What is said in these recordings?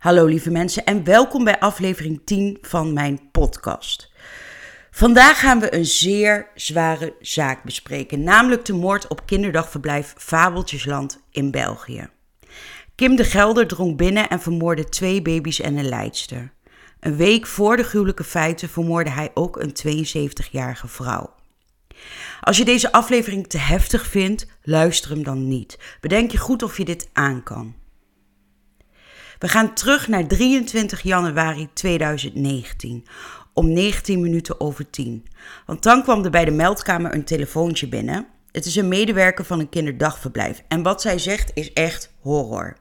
Hallo lieve mensen en welkom bij aflevering 10 van mijn podcast. Vandaag gaan we een zeer zware zaak bespreken, namelijk de moord op kinderdagverblijf Fabeltjesland in België. Kim de Gelder drong binnen en vermoordde twee baby's en een leidster. Een week voor de gruwelijke feiten vermoordde hij ook een 72-jarige vrouw. Als je deze aflevering te heftig vindt, luister hem dan niet. Bedenk je goed of je dit aan kan. We gaan terug naar 23 januari 2019 om 19 minuten over 10. Want dan kwam er bij de meldkamer een telefoontje binnen. Het is een medewerker van een kinderdagverblijf en wat zij zegt is echt horror.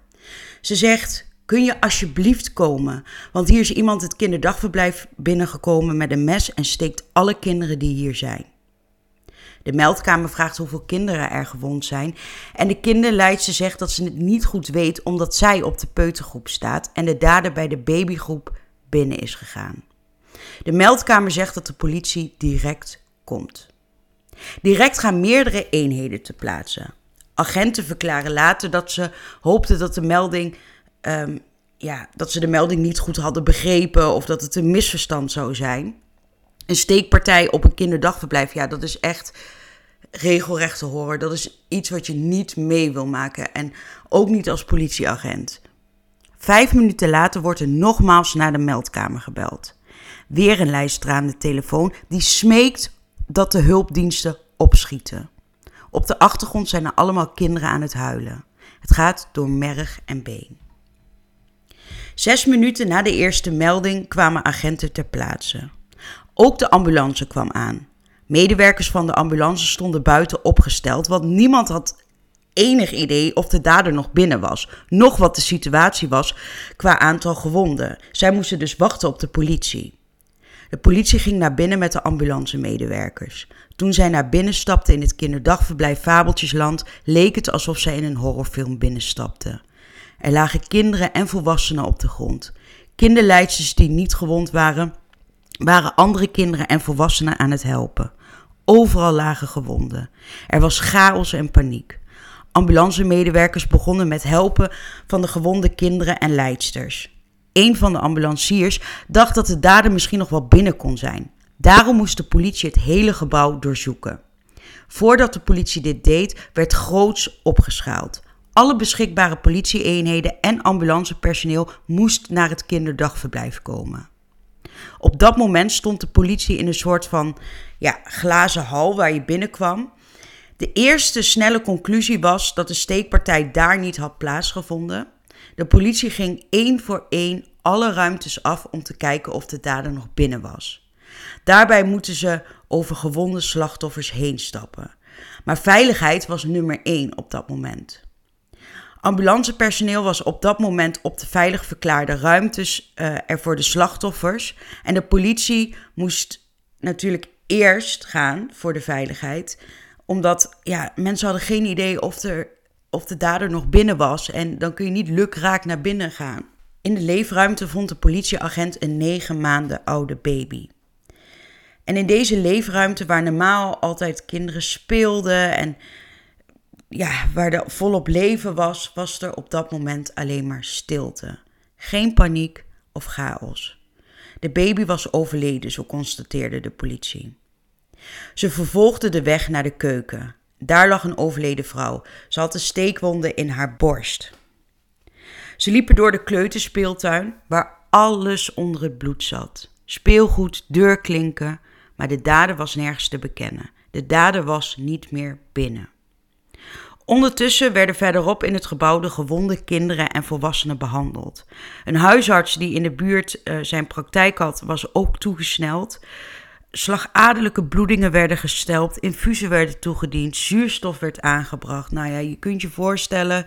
Ze zegt: Kun je alsjeblieft komen? Want hier is iemand het kinderdagverblijf binnengekomen met een mes en steekt alle kinderen die hier zijn. De meldkamer vraagt hoeveel kinderen er gewond zijn. En de kinderleidster zegt dat ze het niet goed weet omdat zij op de peutergroep staat en de dader bij de babygroep binnen is gegaan. De meldkamer zegt dat de politie direct komt. Direct gaan meerdere eenheden te plaatsen. Agenten verklaren later dat ze hoopten dat de melding. Ehm, ja, dat ze de melding niet goed hadden begrepen of dat het een misverstand zou zijn. Een steekpartij op een kinderdagverblijf, ja, dat is echt regelrechte horror. Dat is iets wat je niet mee wil maken en ook niet als politieagent. Vijf minuten later wordt er nogmaals naar de meldkamer gebeld. Weer een lijster aan de telefoon die smeekt dat de hulpdiensten opschieten. Op de achtergrond zijn er allemaal kinderen aan het huilen. Het gaat door merg en been. Zes minuten na de eerste melding kwamen agenten ter plaatse. Ook de ambulance kwam aan. Medewerkers van de ambulance stonden buiten opgesteld, want niemand had enig idee of de dader nog binnen was, nog wat de situatie was qua aantal gewonden. Zij moesten dus wachten op de politie. De politie ging naar binnen met de ambulancemedewerkers. Toen zij naar binnen stapten in het kinderdagverblijf Fabeltjesland, leek het alsof zij in een horrorfilm binnenstapten. Er lagen kinderen en volwassenen op de grond. Kinderleidsters die niet gewond waren, waren andere kinderen en volwassenen aan het helpen. Overal lagen gewonden. Er was chaos en paniek. Ambulancemedewerkers begonnen met helpen van de gewonde kinderen en leidsters. Een van de ambulanciers dacht dat de dader misschien nog wel binnen kon zijn. Daarom moest de politie het hele gebouw doorzoeken. Voordat de politie dit deed, werd groots opgeschaald. Alle beschikbare politieeenheden en ambulancepersoneel moest naar het kinderdagverblijf komen. Op dat moment stond de politie in een soort van ja, glazen hal waar je binnenkwam. De eerste snelle conclusie was dat de steekpartij daar niet had plaatsgevonden. De politie ging één voor één alle ruimtes af om te kijken of de dader nog binnen was. Daarbij moeten ze over gewonde slachtoffers heen stappen. Maar veiligheid was nummer één op dat moment. Ambulancepersoneel was op dat moment op de veilig verklaarde ruimtes uh, er voor de slachtoffers. En de politie moest natuurlijk eerst gaan voor de veiligheid. Omdat ja, mensen hadden geen idee of, er, of de dader nog binnen was. En dan kun je niet lukraak naar binnen gaan. In de leefruimte vond de politieagent een negen maanden oude baby. En in deze leefruimte, waar normaal altijd kinderen speelden en ja, waar er volop leven was, was er op dat moment alleen maar stilte. Geen paniek of chaos. De baby was overleden, zo constateerde de politie. Ze vervolgden de weg naar de keuken. Daar lag een overleden vrouw. Ze had een steekwonden in haar borst. Ze liepen door de kleuterspeeltuin, waar alles onder het bloed zat. Speelgoed, deurklinken, maar de dader was nergens te bekennen. De dader was niet meer binnen. Ondertussen werden verderop in het gebouw de gewonde kinderen en volwassenen behandeld. Een huisarts die in de buurt uh, zijn praktijk had, was ook toegesneld. Slagadelijke bloedingen werden gesteld, infusen werden toegediend, zuurstof werd aangebracht. Nou ja, je kunt je voorstellen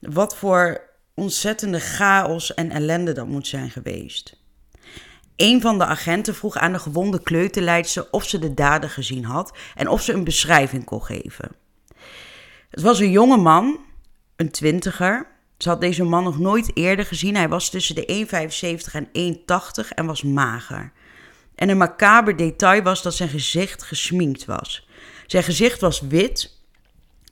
wat voor ontzettende chaos en ellende dat moet zijn geweest. Een van de agenten vroeg aan de gewonde kleuterleidster of ze de dader gezien had en of ze een beschrijving kon geven. Het was een jonge man, een twintiger. Ze had deze man nog nooit eerder gezien. Hij was tussen de 1,75 en 1,80 en was mager. En een macaber detail was dat zijn gezicht gesminkt was. Zijn gezicht was wit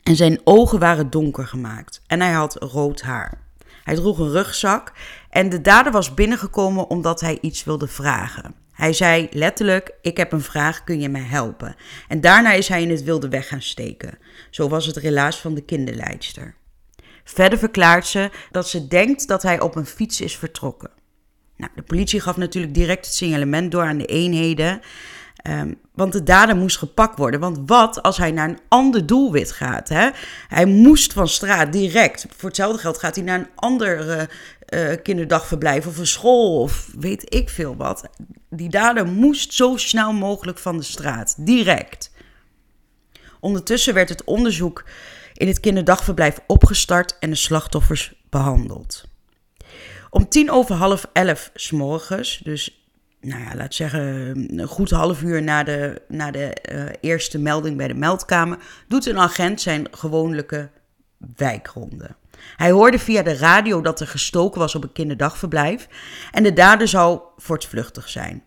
en zijn ogen waren donker gemaakt. En hij had rood haar. Hij droeg een rugzak en de dader was binnengekomen omdat hij iets wilde vragen. Hij zei letterlijk: Ik heb een vraag, kun je mij helpen? En daarna is hij in het wilde weg gaan steken. Zo was het relaas van de kinderleidster. Verder verklaart ze dat ze denkt dat hij op een fiets is vertrokken. Nou, de politie gaf natuurlijk direct het signalement door aan de eenheden. Ehm, want de dader moest gepakt worden. Want wat als hij naar een ander doelwit gaat? Hè? Hij moest van straat direct. Voor hetzelfde geld gaat hij naar een ander uh, kinderdagverblijf of een school of weet ik veel wat. Die dader moest zo snel mogelijk van de straat. Direct. Ondertussen werd het onderzoek in het kinderdagverblijf opgestart en de slachtoffers behandeld. Om tien over half elf s morgens, dus nou ja, laat zeggen, een goed half uur na de, na de uh, eerste melding bij de meldkamer, doet een agent zijn gewone wijkronde. Hij hoorde via de radio dat er gestoken was op een kinderdagverblijf en de dader zou voortvluchtig zijn.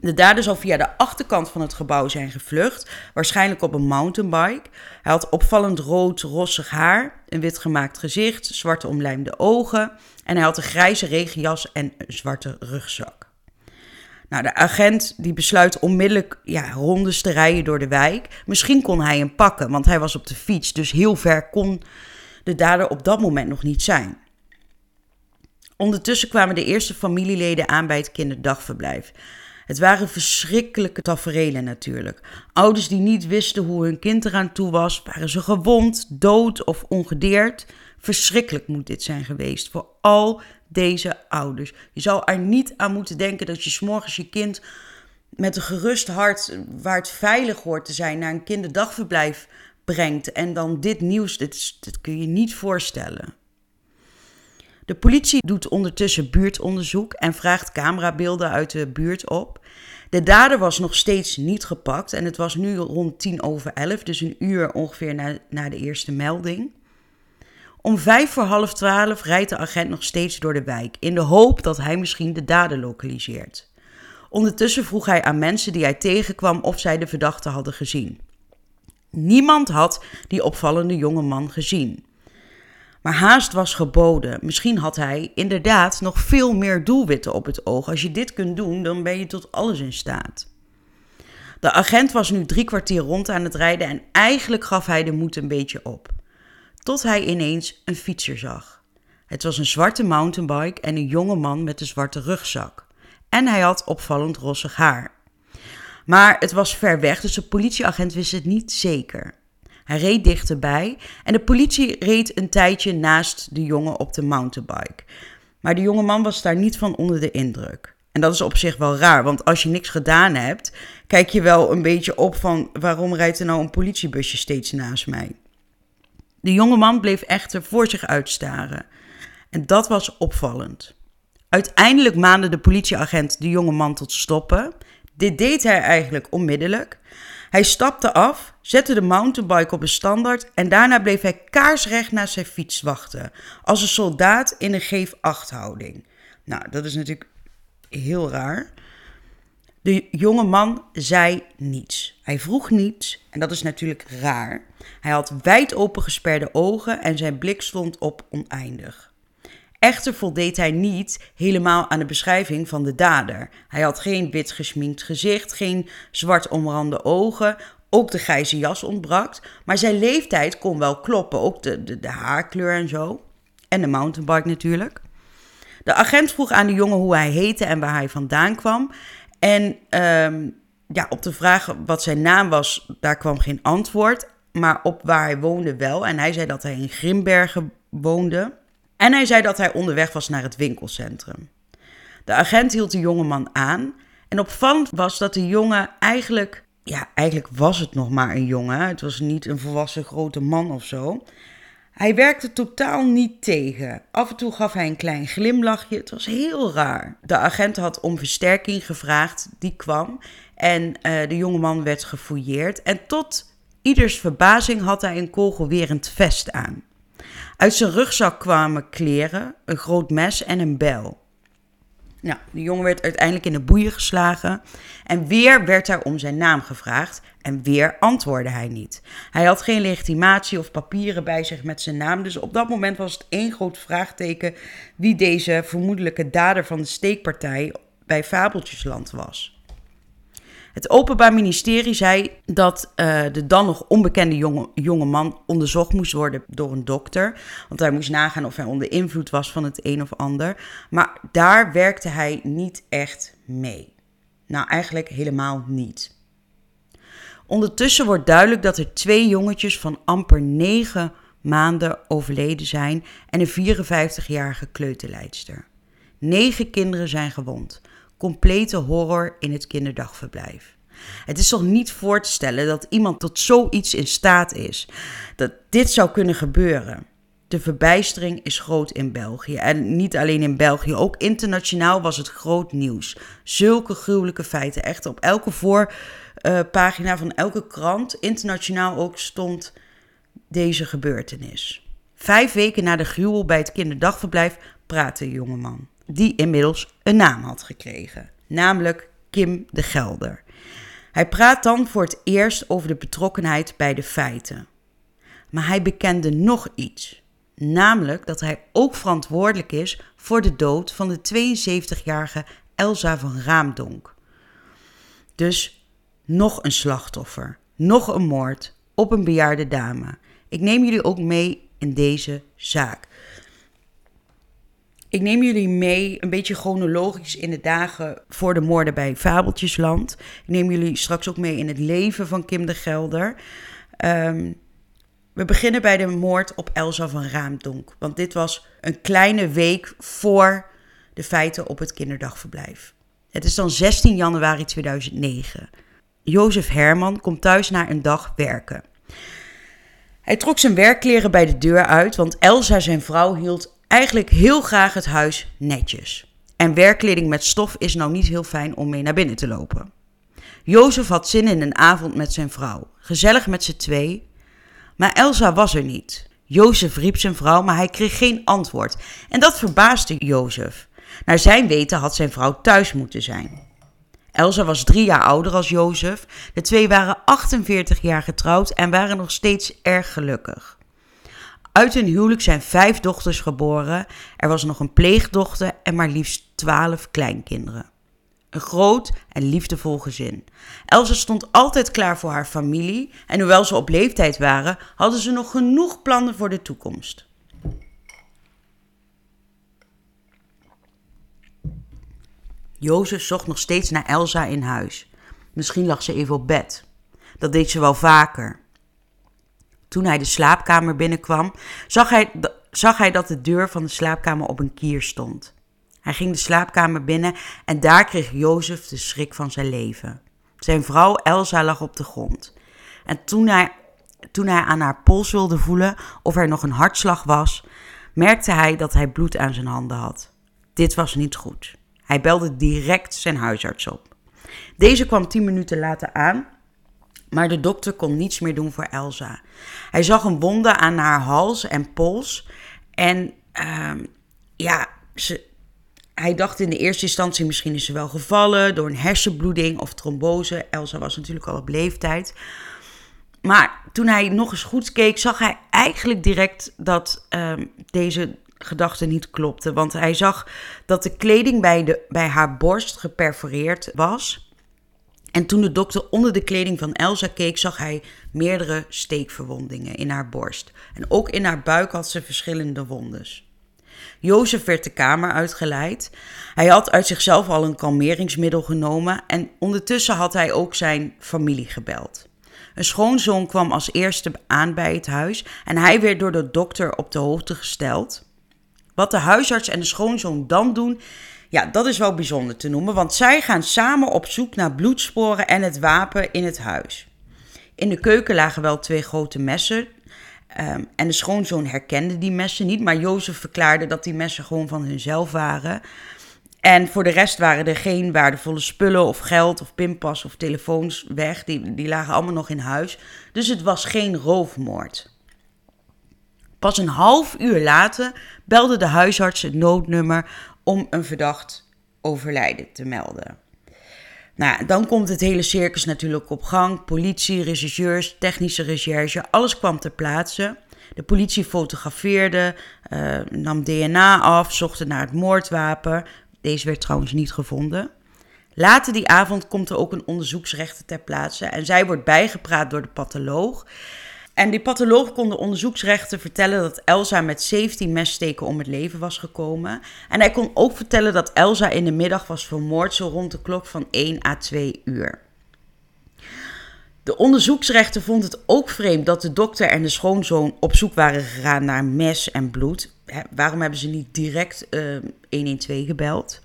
De dader zou via de achterkant van het gebouw zijn gevlucht, waarschijnlijk op een mountainbike. Hij had opvallend rood, rossig haar, een wit gemaakt gezicht, zwarte omlijmde ogen en hij had een grijze regenjas en een zwarte rugzak. Nou, de agent die besluit onmiddellijk ja, rondes te rijden door de wijk. Misschien kon hij hem pakken, want hij was op de fiets, dus heel ver kon de dader op dat moment nog niet zijn. Ondertussen kwamen de eerste familieleden aan bij het kinderdagverblijf. Het waren verschrikkelijke taferelen natuurlijk. Ouders die niet wisten hoe hun kind eraan toe was, waren ze gewond, dood of ongedeerd. Verschrikkelijk moet dit zijn geweest voor al deze ouders. Je zou er niet aan moeten denken dat je s'morgens je kind met een gerust hart, waar het veilig hoort te zijn, naar een kinderdagverblijf brengt. En dan dit nieuws, dit, dit kun je niet voorstellen. De politie doet ondertussen buurtonderzoek en vraagt camerabeelden uit de buurt op. De dader was nog steeds niet gepakt en het was nu rond tien over elf, dus een uur ongeveer na, na de eerste melding. Om vijf voor half twaalf rijdt de agent nog steeds door de wijk, in de hoop dat hij misschien de dader lokaliseert. Ondertussen vroeg hij aan mensen die hij tegenkwam of zij de verdachte hadden gezien. Niemand had die opvallende jonge man gezien. Maar haast was geboden. Misschien had hij inderdaad nog veel meer doelwitten op het oog. Als je dit kunt doen, dan ben je tot alles in staat. De agent was nu drie kwartier rond aan het rijden en eigenlijk gaf hij de moed een beetje op tot hij ineens een fietser zag. Het was een zwarte mountainbike en een jonge man met een zwarte rugzak. En hij had opvallend rossig haar. Maar het was ver weg, dus de politieagent wist het niet zeker. Hij reed dichterbij en de politie reed een tijdje naast de jongen op de mountainbike. Maar de jonge man was daar niet van onder de indruk. En dat is op zich wel raar, want als je niks gedaan hebt, kijk je wel een beetje op van waarom rijdt er nou een politiebusje steeds naast mij. De jonge man bleef echter voor zich uitstaren. En dat was opvallend. Uiteindelijk maande de politieagent de jonge man tot stoppen. Dit deed hij eigenlijk onmiddellijk. Hij stapte af, zette de mountainbike op een standaard en daarna bleef hij kaarsrecht naar zijn fiets wachten, als een soldaat in een geef-acht houding. Nou, dat is natuurlijk heel raar. De jonge man zei niets. Hij vroeg niets en dat is natuurlijk raar. Hij had wijd opengesperde ogen en zijn blik stond op oneindig. Echter voldeed hij niet helemaal aan de beschrijving van de dader. Hij had geen wit gesminkt gezicht, geen zwart omrande ogen, ook de grijze jas ontbrak, maar zijn leeftijd kon wel kloppen, ook de, de, de haarkleur en zo. En de mountainbike natuurlijk. De agent vroeg aan de jongen hoe hij heette en waar hij vandaan kwam. En um, ja, op de vraag wat zijn naam was, daar kwam geen antwoord. Maar op waar hij woonde wel. En hij zei dat hij in Grimbergen woonde. En hij zei dat hij onderweg was naar het winkelcentrum. De agent hield de jongeman aan. En opvallend was dat de jongen eigenlijk. Ja, eigenlijk was het nog maar een jongen. Het was niet een volwassen grote man of zo. Hij werkte totaal niet tegen. Af en toe gaf hij een klein glimlachje. Het was heel raar. De agent had om versterking gevraagd. Die kwam. En uh, de jongeman werd gefouilleerd. En tot ieders verbazing had hij een kogelwerend vest aan. Uit zijn rugzak kwamen kleren, een groot mes en een bijl. Nou, de jongen werd uiteindelijk in de boeien geslagen. En weer werd er om zijn naam gevraagd. En weer antwoordde hij niet. Hij had geen legitimatie of papieren bij zich met zijn naam. Dus op dat moment was het één groot vraagteken wie deze vermoedelijke dader van de steekpartij bij Fabeltjesland was. Het Openbaar Ministerie zei dat uh, de dan nog onbekende jonge, jonge man onderzocht moest worden door een dokter. Want hij moest nagaan of hij onder invloed was van het een of ander. Maar daar werkte hij niet echt mee. Nou, eigenlijk helemaal niet. Ondertussen wordt duidelijk dat er twee jongetjes van amper negen maanden overleden zijn en een 54-jarige kleuterleidster. Negen kinderen zijn gewond complete horror in het kinderdagverblijf. Het is toch niet voor te stellen dat iemand tot zoiets in staat is. Dat dit zou kunnen gebeuren. De verbijstering is groot in België. En niet alleen in België, ook internationaal was het groot nieuws. Zulke gruwelijke feiten. Echt op elke voorpagina van elke krant, internationaal ook, stond deze gebeurtenis. Vijf weken na de gruwel bij het kinderdagverblijf praatte de jongeman die inmiddels een naam had gekregen, namelijk Kim de Gelder. Hij praat dan voor het eerst over de betrokkenheid bij de feiten. Maar hij bekende nog iets, namelijk dat hij ook verantwoordelijk is voor de dood van de 72-jarige Elsa van Raamdonk. Dus nog een slachtoffer, nog een moord op een bejaarde dame. Ik neem jullie ook mee in deze zaak. Ik neem jullie mee een beetje chronologisch in de dagen voor de moorden bij Fabeltjesland. Ik neem jullie straks ook mee in het leven van Kim de Gelder. Um, we beginnen bij de moord op Elsa van Raamdonk. Want dit was een kleine week voor de feiten op het kinderdagverblijf. Het is dan 16 januari 2009. Jozef Herman komt thuis na een dag werken. Hij trok zijn werkkleren bij de deur uit, want Elsa, zijn vrouw, hield eigenlijk heel graag het huis netjes. En werkkleding met stof is nou niet heel fijn om mee naar binnen te lopen. Jozef had zin in een avond met zijn vrouw. Gezellig met z'n twee. Maar Elsa was er niet. Jozef riep zijn vrouw, maar hij kreeg geen antwoord. En dat verbaasde Jozef. Naar zijn weten had zijn vrouw thuis moeten zijn. Elsa was drie jaar ouder als Jozef. De twee waren 48 jaar getrouwd en waren nog steeds erg gelukkig. Uit hun huwelijk zijn vijf dochters geboren. Er was nog een pleegdochter en maar liefst twaalf kleinkinderen. Een groot en liefdevol gezin. Elsa stond altijd klaar voor haar familie en hoewel ze op leeftijd waren, hadden ze nog genoeg plannen voor de toekomst. Jozef zocht nog steeds naar Elsa in huis. Misschien lag ze even op bed. Dat deed ze wel vaker. Toen hij de slaapkamer binnenkwam, zag hij, zag hij dat de deur van de slaapkamer op een kier stond. Hij ging de slaapkamer binnen en daar kreeg Jozef de schrik van zijn leven. Zijn vrouw Elsa lag op de grond. En toen hij, toen hij aan haar pols wilde voelen of er nog een hartslag was, merkte hij dat hij bloed aan zijn handen had. Dit was niet goed. Hij belde direct zijn huisarts op. Deze kwam tien minuten later aan maar de dokter kon niets meer doen voor Elsa. Hij zag een wonde aan haar hals en pols. En uh, ja, ze, hij dacht in de eerste instantie misschien is ze wel gevallen door een hersenbloeding of trombose. Elsa was natuurlijk al op leeftijd. Maar toen hij nog eens goed keek, zag hij eigenlijk direct dat uh, deze gedachte niet klopte. Want hij zag dat de kleding bij, de, bij haar borst geperforeerd was. En toen de dokter onder de kleding van Elsa keek, zag hij meerdere steekverwondingen in haar borst. En ook in haar buik had ze verschillende wondes. Jozef werd de kamer uitgeleid. Hij had uit zichzelf al een kalmeringsmiddel genomen en ondertussen had hij ook zijn familie gebeld. Een schoonzoon kwam als eerste aan bij het huis en hij werd door de dokter op de hoogte gesteld. Wat de huisarts en de schoonzoon dan doen, ja, dat is wel bijzonder te noemen, want zij gaan samen op zoek naar bloedsporen en het wapen in het huis. In de keuken lagen wel twee grote messen. Um, en de schoonzoon herkende die messen niet, maar Jozef verklaarde dat die messen gewoon van hunzelf waren. En voor de rest waren er geen waardevolle spullen of geld of pinpas of telefoons weg. Die, die lagen allemaal nog in huis. Dus het was geen roofmoord. Pas een half uur later belde de huisarts het noodnummer om een verdacht overlijden te melden. Nou, dan komt het hele circus natuurlijk op gang. Politie, rechercheurs, technische recherche, alles kwam ter plaatse. De politie fotografeerde, uh, nam DNA af, zocht naar het moordwapen. Deze werd trouwens niet gevonden. Later die avond komt er ook een onderzoeksrechter ter plaatse en zij wordt bijgepraat door de patholoog. En die patholoog kon de onderzoeksrechter vertellen dat Elsa met 17 messteken om het leven was gekomen. En hij kon ook vertellen dat Elsa in de middag was vermoord, zo rond de klok van 1 à 2 uur. De onderzoeksrechter vond het ook vreemd dat de dokter en de schoonzoon op zoek waren gegaan naar mes en bloed. waarom hebben ze niet direct uh, eh, 112 gebeld?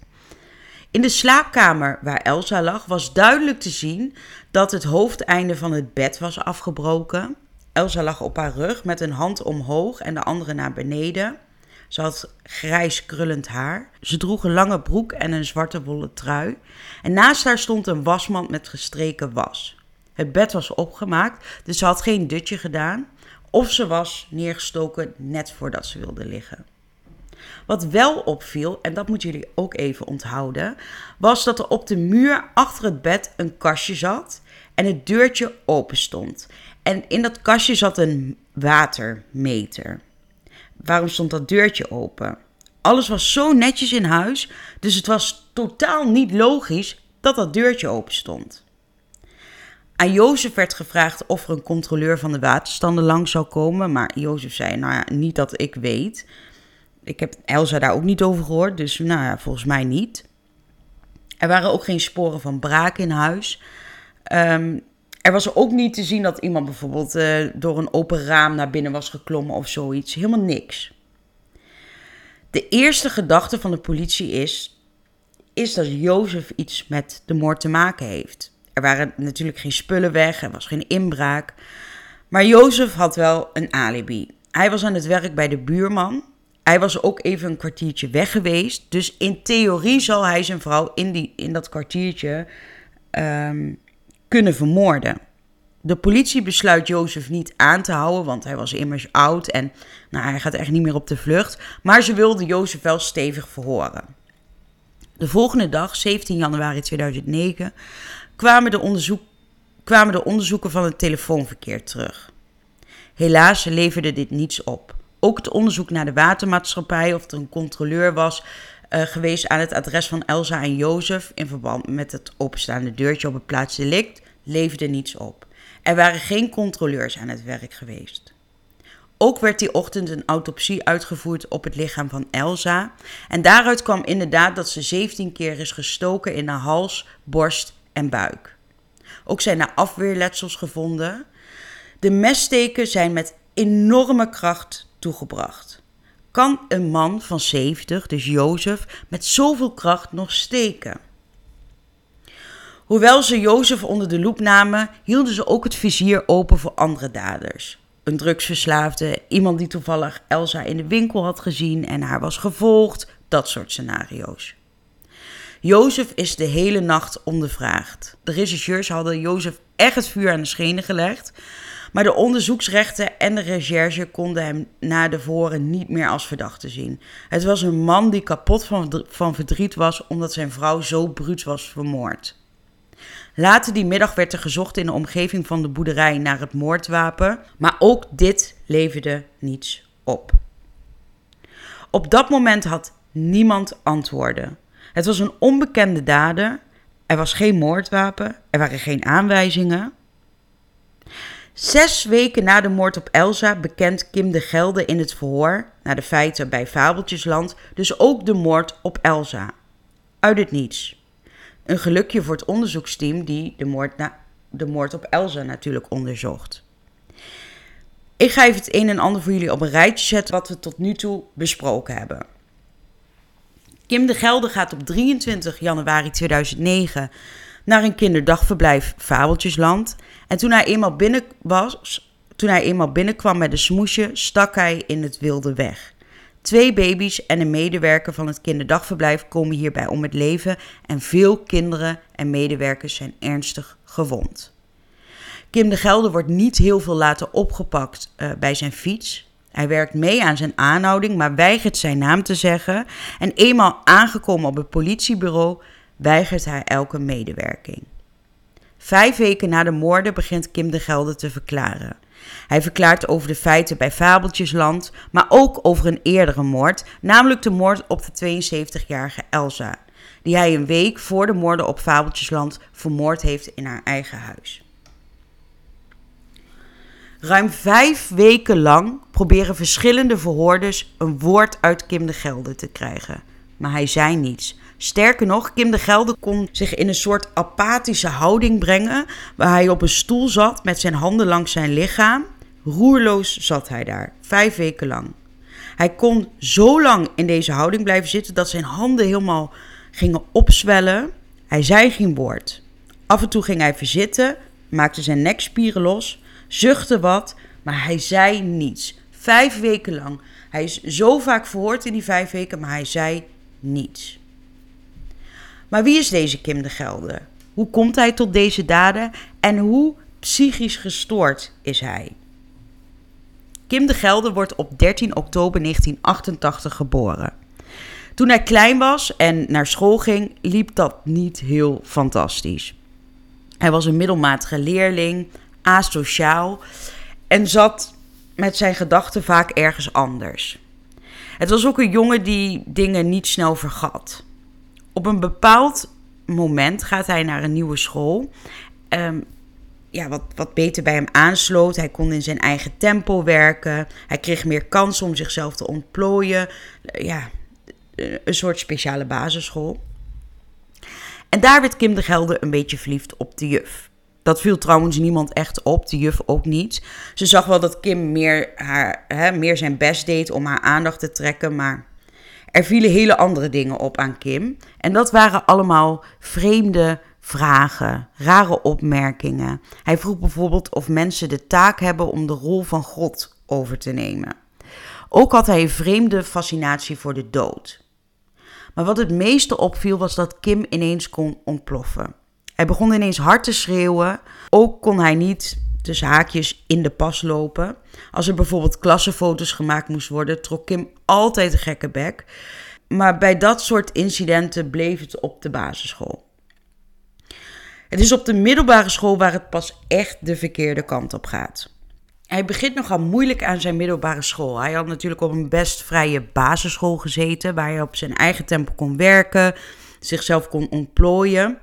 In de slaapkamer waar Elsa lag was duidelijk te zien dat het hoofdeinde van het bed was afgebroken. Elsa lag op haar rug met een hand omhoog en de andere naar beneden. Ze had grijs krullend haar. Ze droeg een lange broek en een zwarte wollen trui. En naast haar stond een wasmand met gestreken was. Het bed was opgemaakt, dus ze had geen dutje gedaan. Of ze was neergestoken net voordat ze wilde liggen. Wat wel opviel, en dat moeten jullie ook even onthouden, was dat er op de muur achter het bed een kastje zat en het deurtje open stond. En in dat kastje zat een watermeter. Waarom stond dat deurtje open? Alles was zo netjes in huis, dus het was totaal niet logisch dat dat deurtje open stond. Aan Jozef werd gevraagd of er een controleur van de waterstanden langs zou komen, maar Jozef zei: Nou ja, niet dat ik weet. Ik heb Elsa daar ook niet over gehoord, dus nou ja, volgens mij niet. Er waren ook geen sporen van braak in huis. Um, er was ook niet te zien dat iemand bijvoorbeeld uh, door een open raam naar binnen was geklommen of zoiets. Helemaal niks. De eerste gedachte van de politie is, is dat Jozef iets met de moord te maken heeft. Er waren natuurlijk geen spullen weg, er was geen inbraak. Maar Jozef had wel een alibi. Hij was aan het werk bij de buurman. Hij was ook even een kwartiertje weg geweest. Dus in theorie zal hij zijn vrouw in, die, in dat kwartiertje um, kunnen vermoorden. De politie besluit Jozef niet aan te houden, want hij was immers oud en nou, hij gaat echt niet meer op de vlucht. Maar ze wilden Jozef wel stevig verhoren. De volgende dag, 17 januari 2009, kwamen de, onderzoek, kwamen de onderzoeken van het telefoonverkeer terug. Helaas leverde dit niets op. Ook het onderzoek naar de watermaatschappij, of er een controleur was uh, geweest aan het adres van Elsa en Jozef in verband met het openstaande deurtje op het plaatsdelict, leverde niets op. Er waren geen controleurs aan het werk geweest. Ook werd die ochtend een autopsie uitgevoerd op het lichaam van Elsa. En daaruit kwam inderdaad dat ze 17 keer is gestoken in de hals, borst en buik. Ook zijn er afweerletsels gevonden. De messteken zijn met enorme kracht toegebracht. Kan een man van 70, dus Jozef, met zoveel kracht nog steken? Hoewel ze Jozef onder de loep namen, hielden ze ook het vizier open voor andere daders. Een drugsverslaafde, iemand die toevallig Elsa in de winkel had gezien en haar was gevolgd, dat soort scenario's. Jozef is de hele nacht ondervraagd. De rechercheurs hadden Jozef echt het vuur aan de schenen gelegd, maar de onderzoeksrechten en de recherche konden hem na de voren niet meer als verdachte zien. Het was een man die kapot van, van verdriet was omdat zijn vrouw zo bruut was vermoord. Later die middag werd er gezocht in de omgeving van de boerderij naar het moordwapen, maar ook dit leverde niets op. Op dat moment had niemand antwoorden. Het was een onbekende dader, er was geen moordwapen, er waren geen aanwijzingen. Zes weken na de moord op Elsa bekent Kim de Gelde in het verhoor, naar de feiten bij Fabeltjesland, dus ook de moord op Elsa. Uit het niets. Een gelukje voor het onderzoeksteam die de moord, na, de moord op Elsa natuurlijk onderzocht. Ik ga even het een en ander voor jullie op een rijtje zetten wat we tot nu toe besproken hebben. Kim de Gelder gaat op 23 januari 2009 naar een kinderdagverblijf Fabeltjesland. En toen hij eenmaal binnen was, toen hij eenmaal binnenkwam met een smoesje, stak hij in het wilde weg. Twee baby's en een medewerker van het kinderdagverblijf komen hierbij om het leven en veel kinderen en medewerkers zijn ernstig gewond. Kim de Gelder wordt niet heel veel later opgepakt uh, bij zijn fiets. Hij werkt mee aan zijn aanhouding, maar weigert zijn naam te zeggen. En eenmaal aangekomen op het politiebureau, weigert hij elke medewerking. Vijf weken na de moorden begint Kim de Gelder te verklaren. Hij verklaart over de feiten bij Fabeltjesland, maar ook over een eerdere moord, namelijk de moord op de 72-jarige Elsa, die hij een week voor de moorden op Fabeltjesland vermoord heeft in haar eigen huis. Ruim vijf weken lang proberen verschillende verhoorders een woord uit Kim de Gelder te krijgen. Maar hij zei niets. Sterker nog, Kim de Gelder kon zich in een soort apathische houding brengen, waar hij op een stoel zat met zijn handen langs zijn lichaam. Roerloos zat hij daar, vijf weken lang. Hij kon zo lang in deze houding blijven zitten dat zijn handen helemaal gingen opzwellen. Hij zei geen woord. Af en toe ging hij verzitten, maakte zijn nekspieren los zuchtte wat, maar hij zei niets. Vijf weken lang. Hij is zo vaak verhoord in die vijf weken, maar hij zei niets. Maar wie is deze Kim de Gelder? Hoe komt hij tot deze daden en hoe psychisch gestoord is hij? Kim de Gelder wordt op 13 oktober 1988 geboren. Toen hij klein was en naar school ging, liep dat niet heel fantastisch. Hij was een middelmatige leerling, asociaal en zat met zijn gedachten vaak ergens anders. Het was ook een jongen die dingen niet snel vergat. Op een bepaald moment gaat hij naar een nieuwe school. Um, ja, wat, wat beter bij hem aansloot. Hij kon in zijn eigen tempo werken. Hij kreeg meer kansen om zichzelf te ontplooien. Ja, een soort speciale basisschool. En daar werd Kim de Gelder een beetje verliefd op de juf. Dat viel trouwens niemand echt op, de juf ook niet. Ze zag wel dat Kim meer, haar, hè, meer zijn best deed om haar aandacht te trekken, maar er vielen hele andere dingen op aan Kim. En dat waren allemaal vreemde vragen, rare opmerkingen. Hij vroeg bijvoorbeeld of mensen de taak hebben om de rol van God over te nemen. Ook had hij een vreemde fascinatie voor de dood. Maar wat het meeste opviel was dat Kim ineens kon ontploffen. Hij begon ineens hard te schreeuwen. Ook kon hij niet tussen haakjes in de pas lopen. Als er bijvoorbeeld klassenfoto's gemaakt moest worden, trok Kim altijd een gekke bek. Maar bij dat soort incidenten bleef het op de basisschool. Het is op de middelbare school waar het pas echt de verkeerde kant op gaat. Hij begint nogal moeilijk aan zijn middelbare school. Hij had natuurlijk op een best vrije basisschool gezeten, waar hij op zijn eigen tempo kon werken, zichzelf kon ontplooien.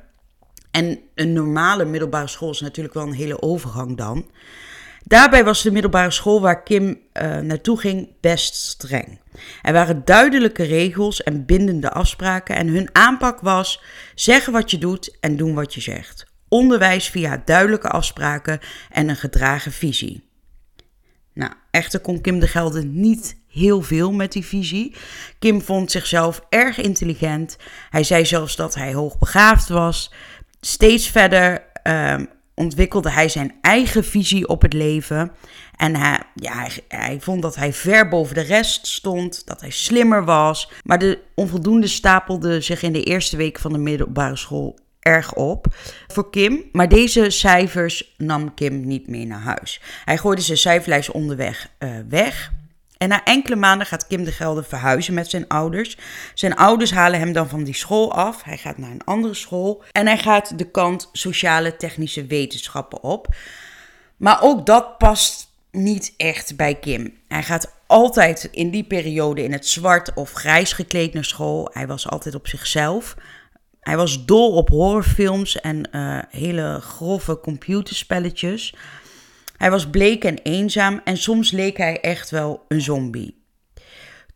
En een normale middelbare school is natuurlijk wel een hele overgang dan. Daarbij was de middelbare school waar Kim uh, naartoe ging best streng. Er waren duidelijke regels en bindende afspraken en hun aanpak was zeggen wat je doet en doen wat je zegt. Onderwijs via duidelijke afspraken en een gedragen visie. Nou, echter kon Kim de Gelder niet heel veel met die visie. Kim vond zichzelf erg intelligent. Hij zei zelfs dat hij hoogbegaafd was. Steeds verder um, ontwikkelde hij zijn eigen visie op het leven. En hij, ja, hij, vond dat hij ver boven de rest stond, dat hij slimmer was. Maar de onvoldoende stapelde zich in de eerste week van de middelbare school erg op voor Kim. Maar deze cijfers nam Kim niet meer naar huis. Hij gooide zijn cijferlijst onderweg uh, weg. En na enkele maanden gaat Kim de Gelder verhuizen met zijn ouders. Zijn ouders halen hem dan van die school af. Hij gaat naar een andere school. En hij gaat de kant sociale technische wetenschappen op. Maar ook dat past niet echt bij Kim. Hij gaat altijd in die periode in het zwart of grijs gekleed naar school. Hij was altijd op zichzelf. Hij was dol op horrorfilms en uh, hele grove computerspelletjes. Hij was bleek en eenzaam en soms leek hij echt wel een zombie.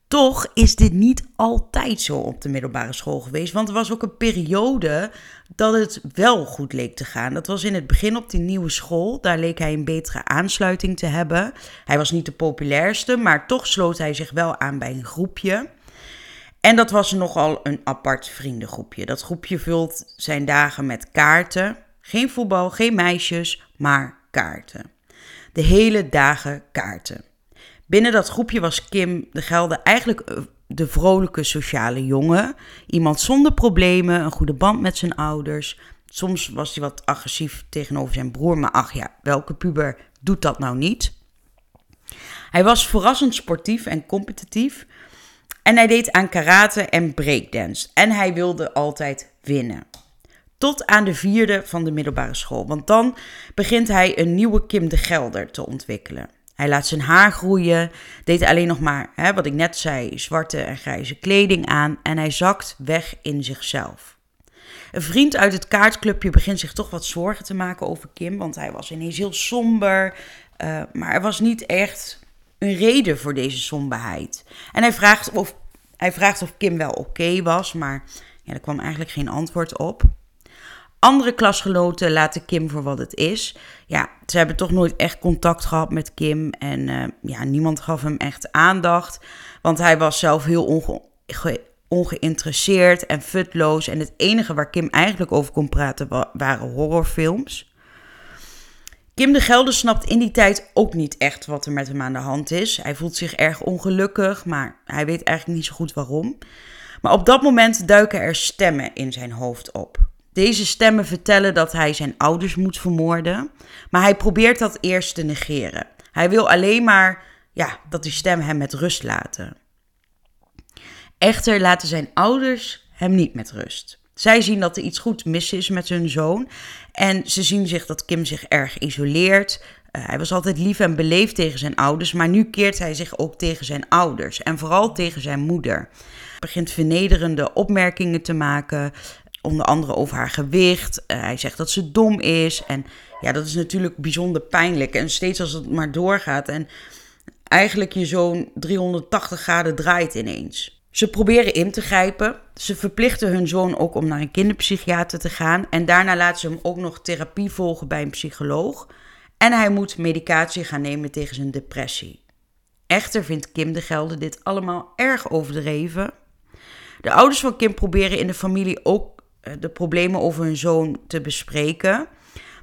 Toch is dit niet altijd zo op de middelbare school geweest, want er was ook een periode dat het wel goed leek te gaan. Dat was in het begin op die nieuwe school. Daar leek hij een betere aansluiting te hebben. Hij was niet de populairste, maar toch sloot hij zich wel aan bij een groepje. En dat was nogal een apart vriendengroepje. Dat groepje vult zijn dagen met kaarten. Geen voetbal, geen meisjes, maar kaarten de hele dagen kaarten. Binnen dat groepje was Kim de Gelder eigenlijk eh, de vrolijke sociale jongen. Iemand zonder problemen, een goede band met zijn ouders. Soms was hij wat agressief tegenover zijn broer, maar ach ja, welke puber doet dat nou niet? Hij was verrassend sportief en competitief. En hij deed aan karate en breakdance. En hij wilde altijd winnen. Tot aan de vierde van de middelbare school. Want dan begint hij een nieuwe Kim de Gelder te ontwikkelen. Hij laat zijn haar groeien, deed alleen nog maar, hè, wat ik net zei, zwarte en grijze kleding aan en hij zakt weg in zichzelf. Een vriend uit het kaartclubje begint zich toch wat zorgen te maken over Kim, want hij was ineens heel somber, uh, maar er was niet echt een reden voor deze somberheid. En hij vraagt of, hij vraagt of Kim wel oké was, maar ja, er kwam eigenlijk geen antwoord op. Andere klasgenoten laten Kim voor wat het is. Ja, ze hebben toch nooit echt contact gehad met Kim. En uh, ja, niemand gaf hem echt aandacht. Want hij was zelf heel onge ongeïnteresseerd en futloos. En het enige waar Kim eigenlijk over kon praten waren horrorfilms. Kim de Gelder snapt in die tijd ook niet echt wat er met hem aan de hand is. Hij voelt zich erg ongelukkig, maar hij weet eigenlijk niet zo goed waarom. Maar op dat moment duiken er stemmen in zijn hoofd op. Deze stemmen vertellen dat hij zijn ouders moet vermoorden, maar hij probeert dat eerst te negeren. Hij wil alleen maar ja, dat die stemmen hem met rust laten. Echter laten zijn ouders hem niet met rust. Zij zien dat er iets goed mis is met hun zoon en ze zien zich dat Kim zich erg isoleert. Uh, hij was altijd lief en beleefd tegen zijn ouders, maar nu keert hij zich ook tegen zijn ouders en vooral tegen zijn moeder. Begint vernederende opmerkingen te maken, onder andere over haar gewicht. Uh, hij zegt dat ze dom is. En ja, dat is natuurlijk bijzonder pijnlijk. En steeds als het maar doorgaat en eigenlijk je zo'n 380 graden draait ineens. Ze proberen in te grijpen. Ze verplichten hun zoon ook om naar een kinderpsychiater te gaan. En daarna laten ze hem ook nog therapie volgen bij een psycholoog. En hij moet medicatie gaan nemen tegen zijn depressie. Echter vindt Kim de Gelder dit allemaal erg overdreven. De ouders van Kim proberen in de familie ook eh, de problemen over hun zoon te bespreken.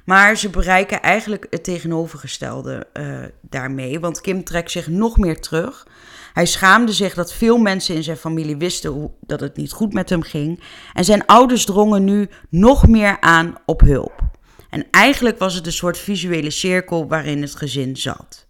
Maar ze bereiken eigenlijk het tegenovergestelde uh, daarmee. Want Kim trekt zich nog meer terug. Hij schaamde zich dat veel mensen in zijn familie wisten hoe, dat het niet goed met hem ging. En zijn ouders drongen nu nog meer aan op hulp. En eigenlijk was het een soort visuele cirkel waarin het gezin zat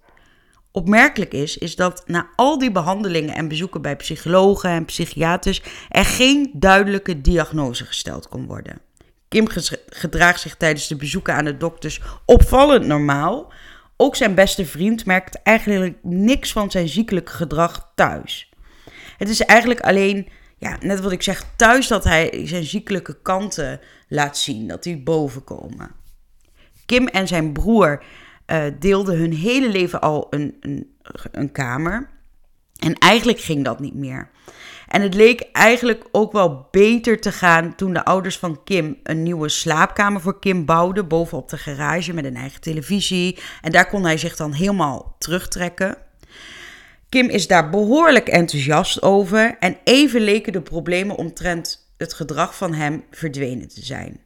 opmerkelijk is, is dat na al die behandelingen en bezoeken bij psychologen en psychiaters er geen duidelijke diagnose gesteld kon worden. Kim gedraagt zich tijdens de bezoeken aan de dokters opvallend normaal. Ook zijn beste vriend merkt eigenlijk niks van zijn ziekelijk gedrag thuis. Het is eigenlijk alleen, ja, net wat ik zeg, thuis dat hij zijn ziekelijke kanten laat zien, dat die boven komen. Kim en zijn broer uh, deelden hun hele leven al een, een, een kamer. En eigenlijk ging dat niet meer. En het leek eigenlijk ook wel beter te gaan toen de ouders van Kim een nieuwe slaapkamer voor Kim bouwden. Bovenop de garage met een eigen televisie. En daar kon hij zich dan helemaal terugtrekken. Kim is daar behoorlijk enthousiast over. En even leken de problemen omtrent het gedrag van hem verdwenen te zijn.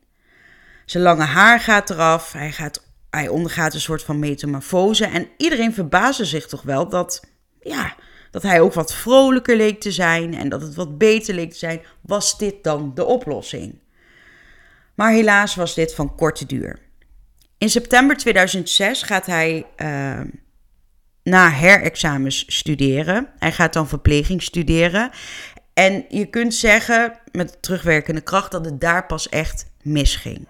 Zijn lange haar gaat eraf. Hij gaat hij ondergaat een soort van metamorfose. En iedereen verbaasde zich toch wel dat, ja, dat hij ook wat vrolijker leek te zijn en dat het wat beter leek te zijn. Was dit dan de oplossing? Maar helaas was dit van korte duur. In september 2006 gaat hij uh, na herexamens studeren. Hij gaat dan verpleging studeren. En je kunt zeggen met terugwerkende kracht dat het daar pas echt misging.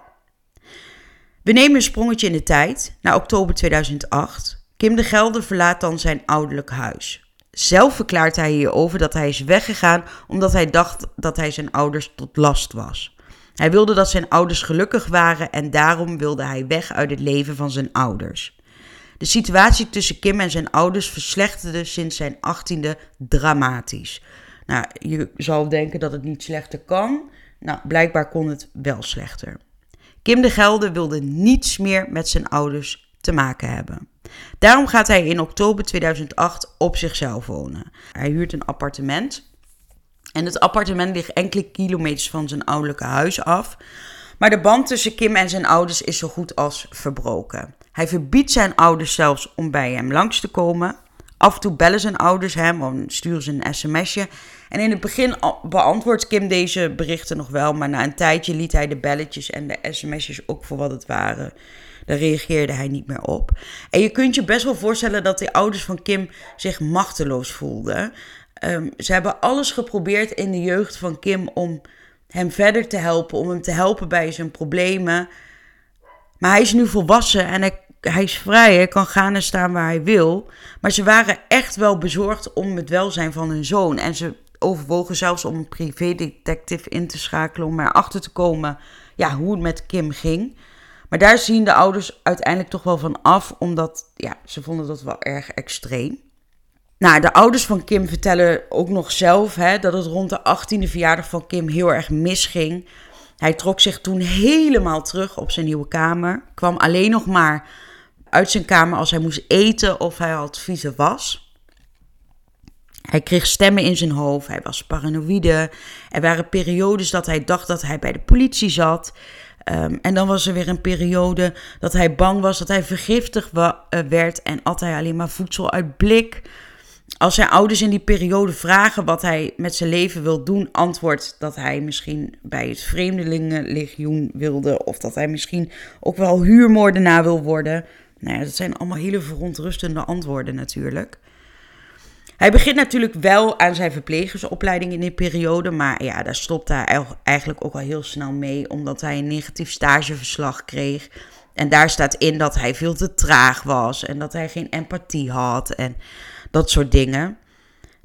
We nemen een sprongetje in de tijd, naar oktober 2008. Kim de Gelder verlaat dan zijn ouderlijk huis. Zelf verklaart hij hierover dat hij is weggegaan omdat hij dacht dat hij zijn ouders tot last was. Hij wilde dat zijn ouders gelukkig waren en daarom wilde hij weg uit het leven van zijn ouders. De situatie tussen Kim en zijn ouders verslechterde sinds zijn achttiende dramatisch. Nou, je zal denken dat het niet slechter kan. Nou, blijkbaar kon het wel slechter. Kim de Gelder wilde niets meer met zijn ouders te maken hebben. Daarom gaat hij in oktober 2008 op zichzelf wonen. Hij huurt een appartement. En het appartement ligt enkele kilometers van zijn ouderlijke huis af. Maar de band tussen Kim en zijn ouders is zo goed als verbroken. Hij verbiedt zijn ouders zelfs om bij hem langs te komen. Af en toe bellen zijn ouders hem of sturen ze een sms'je. En in het begin beantwoordt Kim deze berichten nog wel, maar na een tijdje liet hij de belletjes en de sms'jes ook voor wat het waren. Daar reageerde hij niet meer op. En je kunt je best wel voorstellen dat de ouders van Kim zich machteloos voelden. Um, ze hebben alles geprobeerd in de jeugd van Kim om hem verder te helpen, om hem te helpen bij zijn problemen. Maar hij is nu volwassen en hij, hij is vrij, hij kan gaan en staan waar hij wil. Maar ze waren echt wel bezorgd om het welzijn van hun zoon. En ze overwogen zelfs om een privédetective in te schakelen om erachter te komen ja, hoe het met Kim ging. Maar daar zien de ouders uiteindelijk toch wel van af, omdat ja, ze vonden dat wel erg extreem. Nou, de ouders van Kim vertellen ook nog zelf hè, dat het rond de 18e verjaardag van Kim heel erg misging. Hij trok zich toen helemaal terug op zijn nieuwe kamer. Kwam alleen nog maar uit zijn kamer als hij moest eten of hij had vieze was. Hij kreeg stemmen in zijn hoofd, hij was paranoïde. Er waren periodes dat hij dacht dat hij bij de politie zat. Ehm, en dan was er weer een periode dat hij bang was dat hij vergiftigd eh, werd en at hij alleen maar voedsel uit blik. Als zijn ouders in die periode vragen wat hij met zijn leven wil doen, antwoordt dat hij misschien bij het Vreemdelingenlegioen wilde. Of dat hij misschien ook wel huurmoordenaar wil worden. Nou ja, dat zijn allemaal hele verontrustende antwoorden natuurlijk. Hij begint natuurlijk wel aan zijn verplegersopleiding in die periode, maar ja, daar stopt hij eigenlijk ook al heel snel mee, omdat hij een negatief stageverslag kreeg. En daar staat in dat hij veel te traag was en dat hij geen empathie had en dat soort dingen.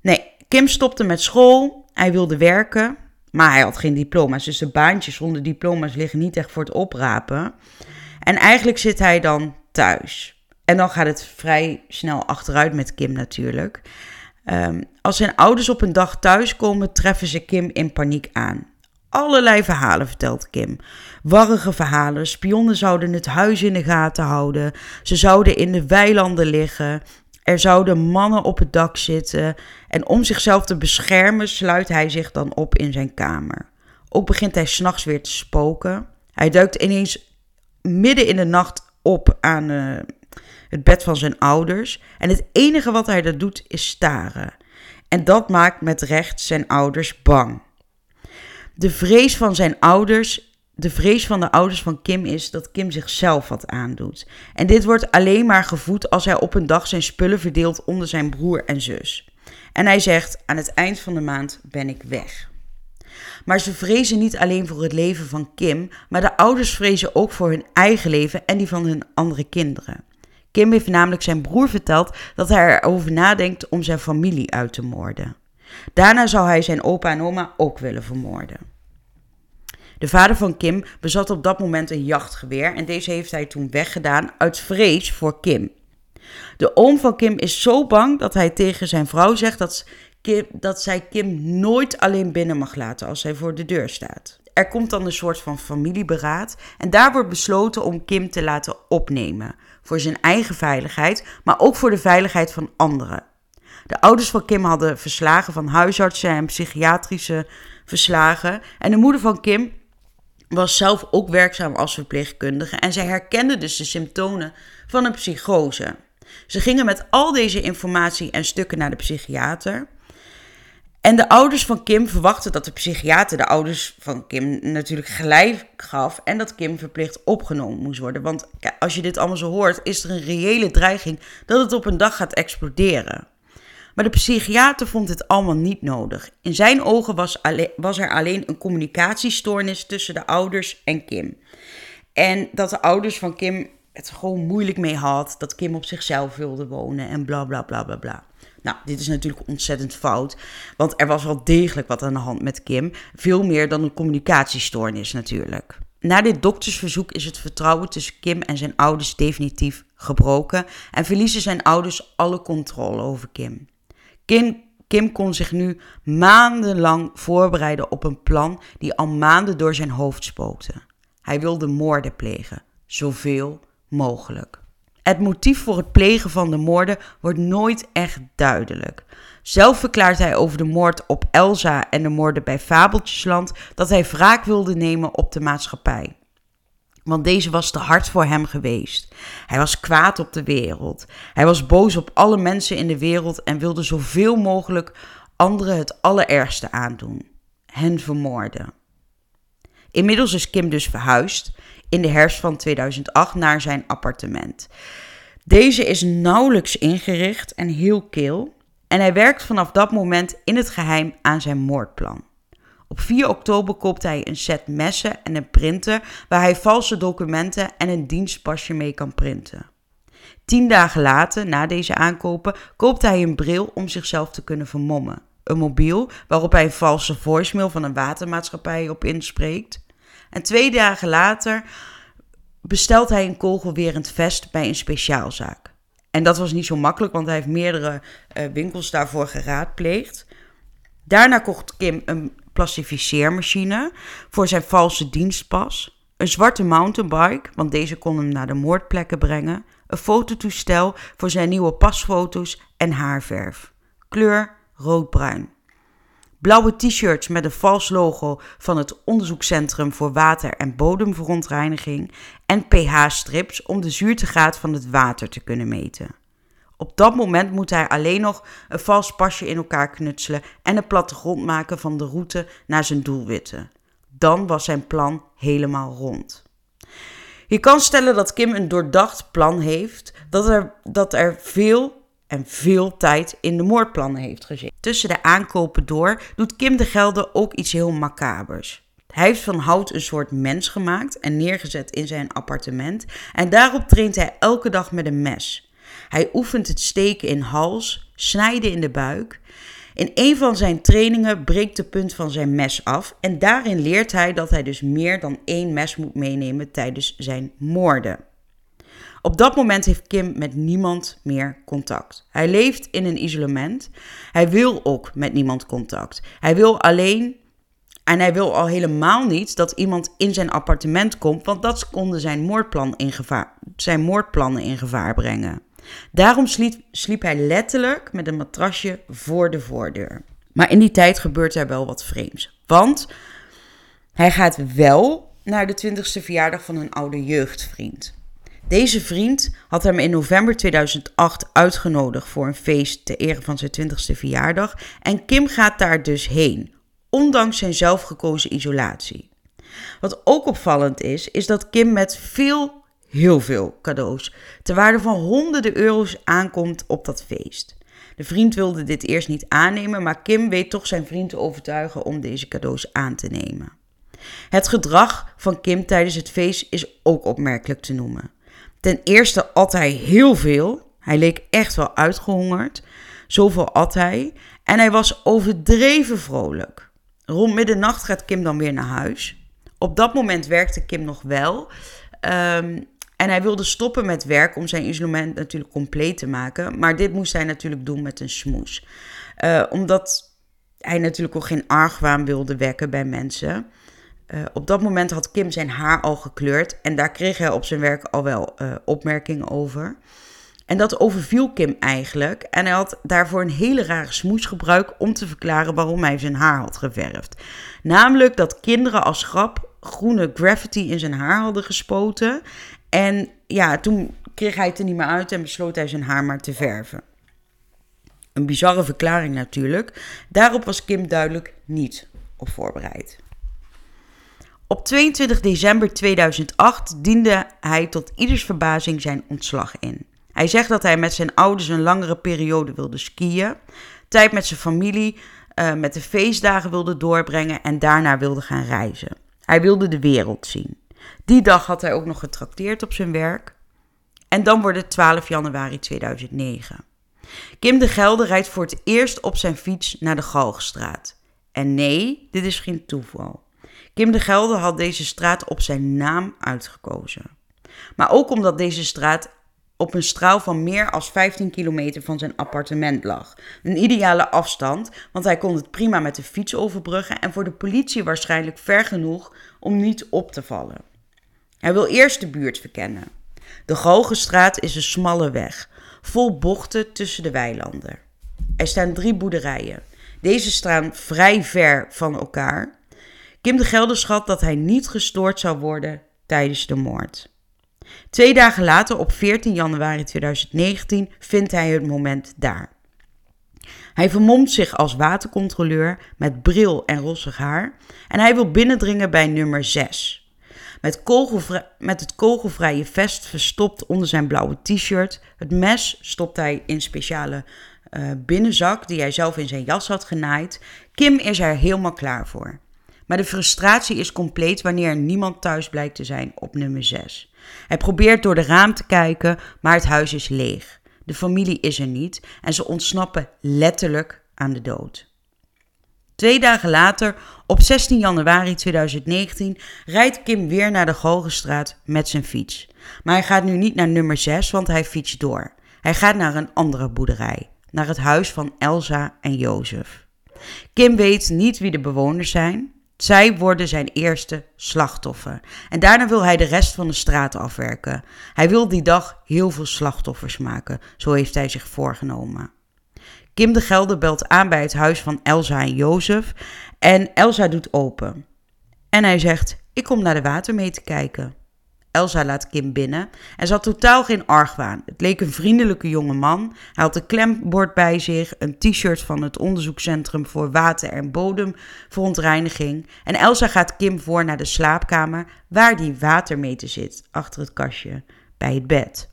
Nee, Kim stopte met school, hij wilde werken, maar hij had geen diploma's. Dus de baantjes zonder diploma's liggen niet echt voor het oprapen. En eigenlijk zit hij dan thuis. En dan gaat het vrij snel achteruit met Kim natuurlijk. Um, als zijn ouders op een dag thuiskomen, treffen ze Kim in paniek aan. Allerlei verhalen vertelt Kim. Warrige verhalen. Spionnen zouden het huis in de gaten houden. Ze zouden in de weilanden liggen. Er zouden mannen op het dak zitten. En om zichzelf te beschermen, sluit hij zich dan op in zijn kamer. Ook begint hij s'nachts weer te spoken. Hij duikt ineens midden in de nacht op aan, uh, het bed van zijn ouders. En het enige wat hij daar doet is staren. En dat maakt met recht zijn ouders bang. De vrees van zijn ouders, de vrees van de ouders van Kim is dat Kim zichzelf wat aandoet. En dit wordt alleen maar gevoed als hij op een dag zijn spullen verdeelt onder zijn broer en zus. En hij zegt: Aan het eind van de maand ben ik weg. Maar ze vrezen niet alleen voor het leven van Kim, maar de ouders vrezen ook voor hun eigen leven en die van hun andere kinderen. Kim heeft namelijk zijn broer verteld dat hij erover nadenkt om zijn familie uit te moorden. Daarna zou hij zijn opa en oma ook willen vermoorden. De vader van Kim bezat op dat moment een jachtgeweer en deze heeft hij toen weggedaan uit vrees voor Kim. De oom van Kim is zo bang dat hij tegen zijn vrouw zegt dat, Dat zij Kim nooit alleen binnen mag laten als hij voor de deur staat. Er komt dan een soort van familieberaad en daar wordt besloten om Kim te laten opnemen voor zijn eigen veiligheid, maar ook voor de veiligheid van anderen. De ouders van Kim hadden verslagen van huisartsen en psychiatrische verslagen. En de moeder van Kim was zelf ook werkzaam als verpleegkundige en zij herkende dus de symptomen van een psychose. Ze gingen met al deze informatie en stukken naar de psychiater. En de ouders van Kim verwachten dat de psychiater de ouders van Kim natuurlijk gelijk gaf en dat Kim verplicht opgenomen moest worden. Want als je dit allemaal zo hoort, is er een reële dreiging dat het op een dag gaat exploderen. Maar de psychiater vond dit allemaal niet nodig. In zijn ogen was, was er alleen een communicatiestoornis tussen de ouders en Kim. En dat de ouders van Kim het gewoon moeilijk mee had, dat Kim op zichzelf wilde wonen en bla bla bla bla bla. Nou, dit is natuurlijk ontzettend fout, want er was wel degelijk wat aan de hand met Kim. Veel meer dan een communicatiestoornis natuurlijk. Na dit doktersverzoek is het vertrouwen tussen Kim en zijn ouders definitief gebroken en verliezen zijn ouders alle controle over Kim. Kim, Kim kon zich nu maandenlang voorbereiden op een plan die al maanden door zijn hoofd spookte. Hij wilde moorden plegen, zoveel mogelijk. Het motief voor het plegen van de moorden wordt nooit echt duidelijk. Zelf verklaart hij over de moord op Elsa en de moorden bij Fabeltjesland dat hij wraak wilde nemen op de maatschappij. Want deze was te hard voor hem geweest. Hij was kwaad op de wereld. Hij was boos op alle mensen in de wereld en wilde zoveel mogelijk anderen het allerergste aandoen: hen vermoorden. Inmiddels is Kim dus verhuisd in de herfst van 2008 naar zijn appartement. Deze is nauwelijks ingericht en heel kil en hij werkt vanaf dat moment in het geheim aan zijn moordplan. Op 4 oktober koopt hij een set messen en een printer waar hij valse documenten en een dienstpasje mee kan printen. Tien dagen later, na deze aankopen, koopt hij een bril om zichzelf te kunnen vermommen. Een mobiel waarop hij een valse voicemail van een watermaatschappij op inspreekt. En twee dagen later bestelt hij een kogelwerend vest bij een speciaalzaak. En dat was niet zo makkelijk, want hij heeft meerdere uh, winkels daarvoor geraadpleegd. Daarna kocht Kim een plastificeermachine voor zijn valse dienstpas, een zwarte mountainbike, want deze kon hem naar de moordplekken brengen, een fototoestel voor zijn nieuwe pasfoto's en haarverf. Kleur roodbruin. Blauwe t-shirts met een vals logo van het Onderzoekscentrum voor Water- en Bodemverontreiniging en pH-strips om de zuurtegraad van het water te kunnen meten. Op dat moment moet hij alleen nog een vals pasje in elkaar knutselen en een plattegrond maken van de route naar zijn doelwitten. Dan was zijn plan helemaal rond. Je kan stellen dat Kim een doordacht plan heeft, dat er, dat er veel en veel tijd in de moordplannen heeft gezeten. Tussen de aankopen door doet Kim de Gelder ook iets heel macabers. Hij heeft van hout een soort mens gemaakt en neergezet in zijn appartement en daarop traint hij elke dag met een mes. Hij oefent het steken in hals, snijden in de buik. In een van zijn trainingen breekt de punt van zijn mes af en daarin leert hij dat hij dus meer dan één mes moet meenemen tijdens zijn moorden. Op dat moment heeft Kim met niemand meer contact. Hij leeft in een isolement. Hij wil ook met niemand contact. Hij wil alleen en hij wil al helemaal niet dat iemand in zijn appartement komt, want dat konden zijn, moordplan in gevaar, zijn moordplannen in gevaar brengen. Daarom sliep, hij letterlijk met een matrasje voor de voordeur. Maar in die tijd gebeurt er wel wat vreemds. Want hij gaat wel naar de 20ste verjaardag van een oude jeugdvriend. Deze vriend had hem in november 2008 uitgenodigd voor een feest ter ere van zijn 20ste verjaardag. En Kim gaat daar dus heen, ondanks zijn zelfgekozen isolatie. Wat ook opvallend is, is dat Kim met veel heel veel cadeaus. Ter waarde van honderden euro's aankomt op dat feest. De vriend wilde dit eerst niet aannemen, maar Kim weet toch zijn vriend te overtuigen om deze cadeaus aan te nemen. Het gedrag van Kim tijdens het feest is ook opmerkelijk te noemen. Ten eerste at hij heel veel. Hij leek echt wel uitgehongerd. Zoveel at hij. En hij was overdreven vrolijk. Rond middernacht gaat Kim dan weer naar huis. Op dat moment werkte Kim nog wel. Um, en hij wilde stoppen met werk om zijn isolement natuurlijk compleet te maken. Maar dit moest hij natuurlijk doen met een smoes. Uh, omdat hij natuurlijk ook geen argwaan wilde wekken bij mensen. Uh, op dat moment had Kim zijn haar al gekleurd. En daar kreeg hij op zijn werk al wel uh, opmerkingen over. En dat overviel Kim eigenlijk. En hij had daarvoor een hele rare smoes gebruikt om te verklaren waarom hij zijn haar had geverfd. Namelijk dat kinderen als grap groene graffiti in zijn haar hadden gespoten. En ja, toen kreeg hij het er niet meer uit en besloot hij zijn haar maar te verven. Een bizarre verklaring natuurlijk. Daarop was Kim duidelijk niet op voorbereid. Op 22 december 2008 diende hij tot ieders verbazing zijn ontslag in. Hij zegt dat hij met zijn ouders een langere periode wilde skiën, tijd met zijn familie, uh, met de feestdagen wilde doorbrengen en daarna wilde gaan reizen. Hij wilde de wereld zien. Die dag had hij ook nog getrakteerd op zijn werk. En dan wordt het 12 januari 2009. Kim de Gelder rijdt voor het eerst op zijn fiets naar de Galgstraat. En nee, dit is geen toeval. Kim de Gelder had deze straat op zijn naam uitgekozen. Maar ook omdat deze straat op een straal van meer dan 15 kilometer van zijn appartement lag. Een ideale afstand, want hij kon het prima met de fiets overbruggen en voor de politie waarschijnlijk ver genoeg om niet op te vallen. Hij wil eerst de buurt verkennen. De Galgenstraat is een smalle weg, vol bochten tussen de weilanden. Er staan drie boerderijen. Deze staan vrij ver van elkaar. Kim de Gelder schat dat hij niet gestoord zou worden tijdens de moord. Twee dagen later, op 14 januari 2019, vindt hij het moment daar. Hij vermomt zich als watercontroleur met bril en rossig haar en hij wil binnendringen bij nummer 6. Met, met het kogelvrije vest verstopt onder zijn blauwe t-shirt. Het mes stopt hij in speciale uh, binnenzak die hij zelf in zijn jas had genaaid. Kim is er helemaal klaar voor. Maar de frustratie is compleet wanneer er niemand thuis blijkt te zijn op nummer 6. Hij probeert door de raam te kijken, maar het huis is leeg. De familie is er niet en ze ontsnappen letterlijk aan de dood. Twee dagen later, op 16 januari 2019, rijdt Kim weer naar de Gogenstraat met zijn fiets. Maar hij gaat nu niet naar nummer 6, want hij fietst door. Hij gaat naar een andere boerderij, naar het huis van Elsa en Jozef. Kim weet niet wie de bewoners zijn. Zij worden zijn eerste slachtoffer. En daarna wil hij de rest van de straat afwerken. Hij wil die dag heel veel slachtoffers maken, zo heeft hij zich voorgenomen. Kim de Gelder belt aan bij het huis van Elsa en Jozef en Elsa doet open. En hij zegt: Ik kom naar de water mee te kijken. Elsa laat Kim binnen en ze had totaal geen argwaan. Het leek een vriendelijke jonge man. Hij had een klembord bij zich, een t-shirt van het onderzoekscentrum voor water- en bodemverontreiniging. En Elsa gaat Kim voor naar de slaapkamer waar die watermeter zit, achter het kastje, bij het bed.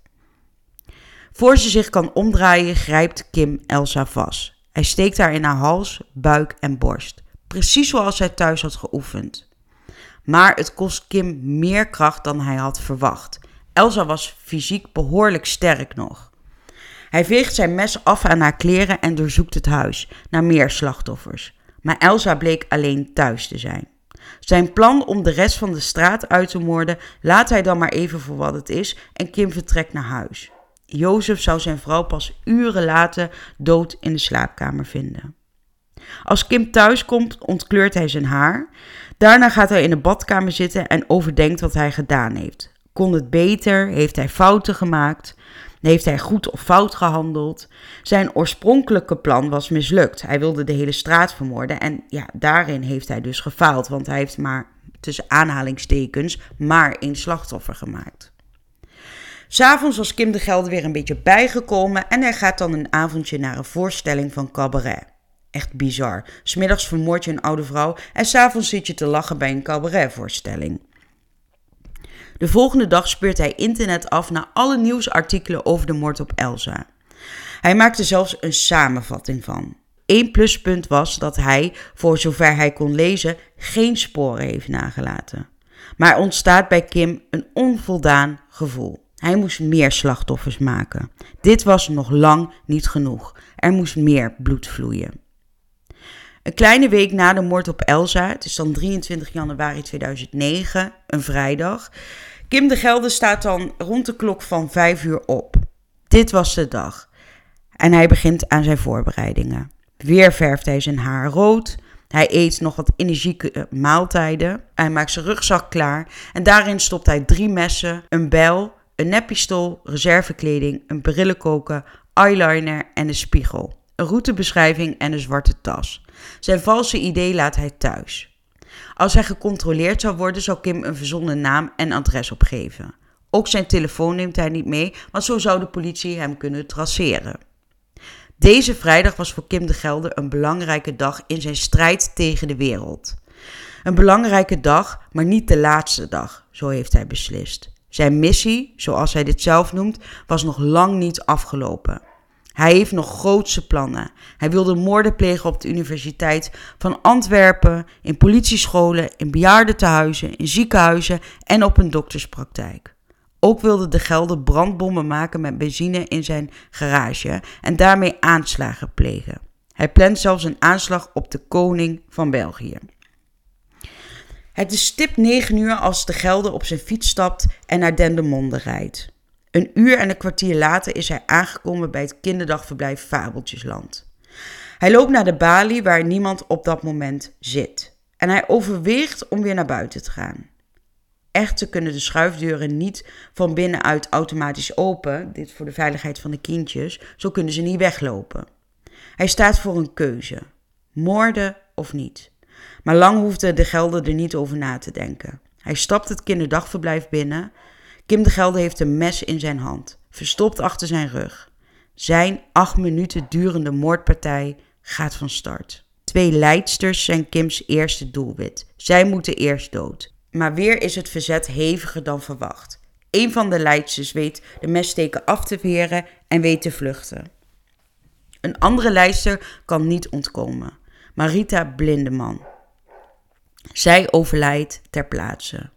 Voor ze zich kan omdraaien, grijpt Kim Elsa vast. Hij steekt haar in haar hals, buik en borst. Precies zoals zij thuis had geoefend. Maar het kost Kim meer kracht dan hij had verwacht. Elsa was fysiek behoorlijk sterk nog. Hij veegt zijn mes af aan haar kleren en doorzoekt het huis naar meer slachtoffers. Maar Elsa bleek alleen thuis te zijn. Zijn plan om de rest van de straat uit te moorden laat hij dan maar even voor wat het is en Kim vertrekt naar huis. Jozef zou zijn vrouw pas uren later dood in de slaapkamer vinden. Als Kim thuis komt, ontkleurt hij zijn haar. Daarna gaat hij in de badkamer zitten en overdenkt wat hij gedaan heeft. Kon het beter? Heeft hij fouten gemaakt? Heeft hij goed of fout gehandeld? Zijn oorspronkelijke plan was mislukt. Hij wilde de hele straat vermoorden en ja, daarin heeft hij dus gefaald, want hij heeft maar tussen aanhalingstekens maar één slachtoffer gemaakt. S'avonds was Kim de Gelder weer een beetje bijgekomen en hij gaat dan een avondje naar een voorstelling van cabaret. Echt bizar. Smiddags vermoord je een oude vrouw en s'avonds zit je te lachen bij een cabaretvoorstelling. De volgende dag speurt hij internet af naar alle nieuwsartikelen over de moord op Elsa. Hij maakte zelfs een samenvatting van. Eén pluspunt was dat hij, voor zover hij kon lezen, geen sporen heeft nagelaten. Maar ontstaat bij Kim een onvoldaan gevoel. Hij moest meer slachtoffers maken. Dit was nog lang niet genoeg. Er moest meer bloed vloeien. Een kleine week na de moord op Elsa, het is dan 23 januari 2009, een vrijdag. Kim de Gelder staat dan rond de klok van 5 uur op. Dit was de dag. En hij begint aan zijn voorbereidingen. Weer verft hij zijn haar rood. Hij eet nog wat energieke maaltijden. Hij maakt zijn rugzak klaar. En daarin stopt hij drie messen, een bijl, een neppistool, reservekleding, een brillenkoker, eyeliner en een spiegel. Een routebeschrijving en een zwarte tas. Zijn valse idee laat hij thuis. Als hij gecontroleerd zou worden, zou Kim een verzonnen naam en adres opgeven. Ook zijn telefoon neemt hij niet mee, want zo zou de politie hem kunnen traceren. Deze vrijdag was voor Kim de Gelder een belangrijke dag in zijn strijd tegen de wereld. Een belangrijke dag, maar niet de laatste dag, zo heeft hij beslist. Zijn missie, zoals hij dit zelf noemt, was nog lang niet afgelopen. Hij heeft nog grootse plannen. Hij wilde moorden plegen op de Universiteit van Antwerpen, in politiescholen, in bejaardentehuizen, in ziekenhuizen en op een dokterspraktijk. Ook wilde de Gelder brandbommen maken met benzine in zijn garage en daarmee aanslagen plegen. Hij plant zelfs een aanslag op de koning van België. Het is stip 9 uur als de Gelder op zijn fiets stapt en naar Dendermonde rijdt. Een uur en een kwartier later is hij aangekomen bij het kinderdagverblijf Fabeltjesland. Hij loopt naar de balie waar niemand op dat moment zit. En hij overweegt om weer naar buiten te gaan. Echter kunnen de schuifdeuren niet van binnenuit automatisch open, dit voor de veiligheid van de kindjes, zo kunnen ze niet weglopen. Hij staat voor een keuze: moorden of niet. Maar lang hoefde de Gelder er niet over na te denken. Hij stapt het kinderdagverblijf binnen. Kim de Gelder heeft een mes in zijn hand, verstopt achter zijn rug. Zijn acht minuten durende moordpartij gaat van start. Twee leidsters zijn Kims eerste doelwit. Zij moeten eerst dood. Maar weer is het verzet heviger dan verwacht. Een van de leidsters weet de messteken af te weren en weet te vluchten. Een andere leidster kan niet ontkomen. Marita Blindeman. Zij overlijdt ter plaatse.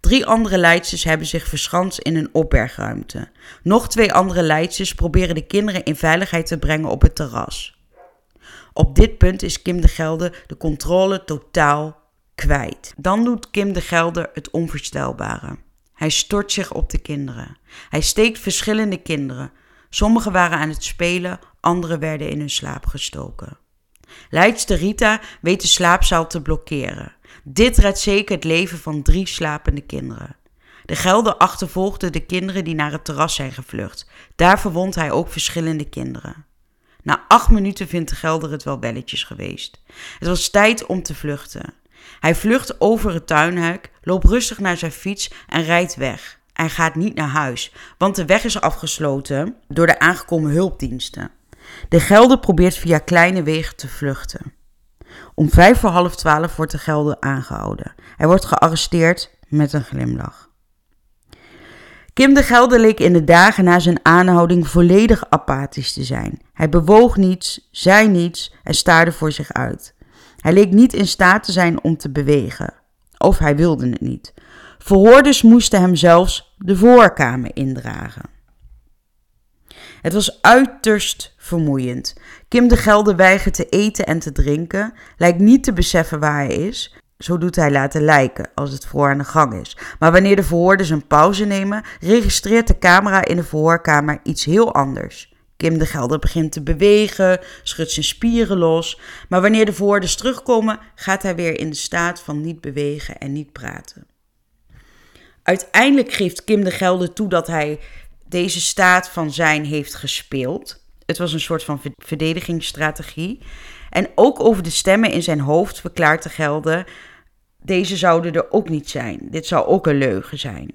Drie andere leidsters hebben zich verschanst in een opbergruimte. Nog twee andere leidsters proberen de kinderen in veiligheid te brengen op het terras. Op dit punt is Kim de Gelder de controle totaal kwijt. Dan doet Kim de Gelder het onvoorstelbare. Hij stort zich op de kinderen. Hij steekt verschillende kinderen. Sommigen waren aan het spelen, anderen werden in hun slaap gestoken. Leidster Rita weet de slaapzaal te blokkeren. Dit redt zeker het leven van drie slapende kinderen. De gelder achtervolgde de kinderen die naar het terras zijn gevlucht. Daar verwondt hij ook verschillende kinderen. Na acht minuten vindt de gelder het wel belletjes geweest. Het was tijd om te vluchten. Hij vlucht over het tuinhek, loopt rustig naar zijn fiets en rijdt weg. Hij gaat niet naar huis, want de weg is afgesloten door de aangekomen hulpdiensten. De Gelder probeert via kleine wegen te vluchten. Om vijf voor half twaalf wordt de Gelder aangehouden. Hij wordt gearresteerd met een glimlach. Kim de Gelder leek in de dagen na zijn aanhouding volledig apathisch te zijn. Hij bewoog niets, zei niets en staarde voor zich uit. Hij leek niet in staat te zijn om te bewegen. Of hij wilde het niet. Verhoorders moesten hem zelfs de voorkamer indragen. Het was uiterst vermoeiend. Kim de Gelder weigert te eten en te drinken, lijkt niet te beseffen waar hij is. Zo doet hij laten lijken als het voor aan de gang is. Maar wanneer de verhoorders een pauze nemen, registreert de camera in de verhoorkamer iets heel anders. Kim de Gelder begint te bewegen, schudt zijn spieren los. Maar wanneer de verhoorders terugkomen, gaat hij weer in de staat van niet bewegen en niet praten. Uiteindelijk geeft Kim de Gelder toe dat hij deze staat van zijn heeft gespeeld. Het was een soort van verdedigingsstrategie. En ook over de stemmen in zijn hoofd verklaart de Gelder: deze zouden er ook niet zijn. Dit zou ook een leugen zijn.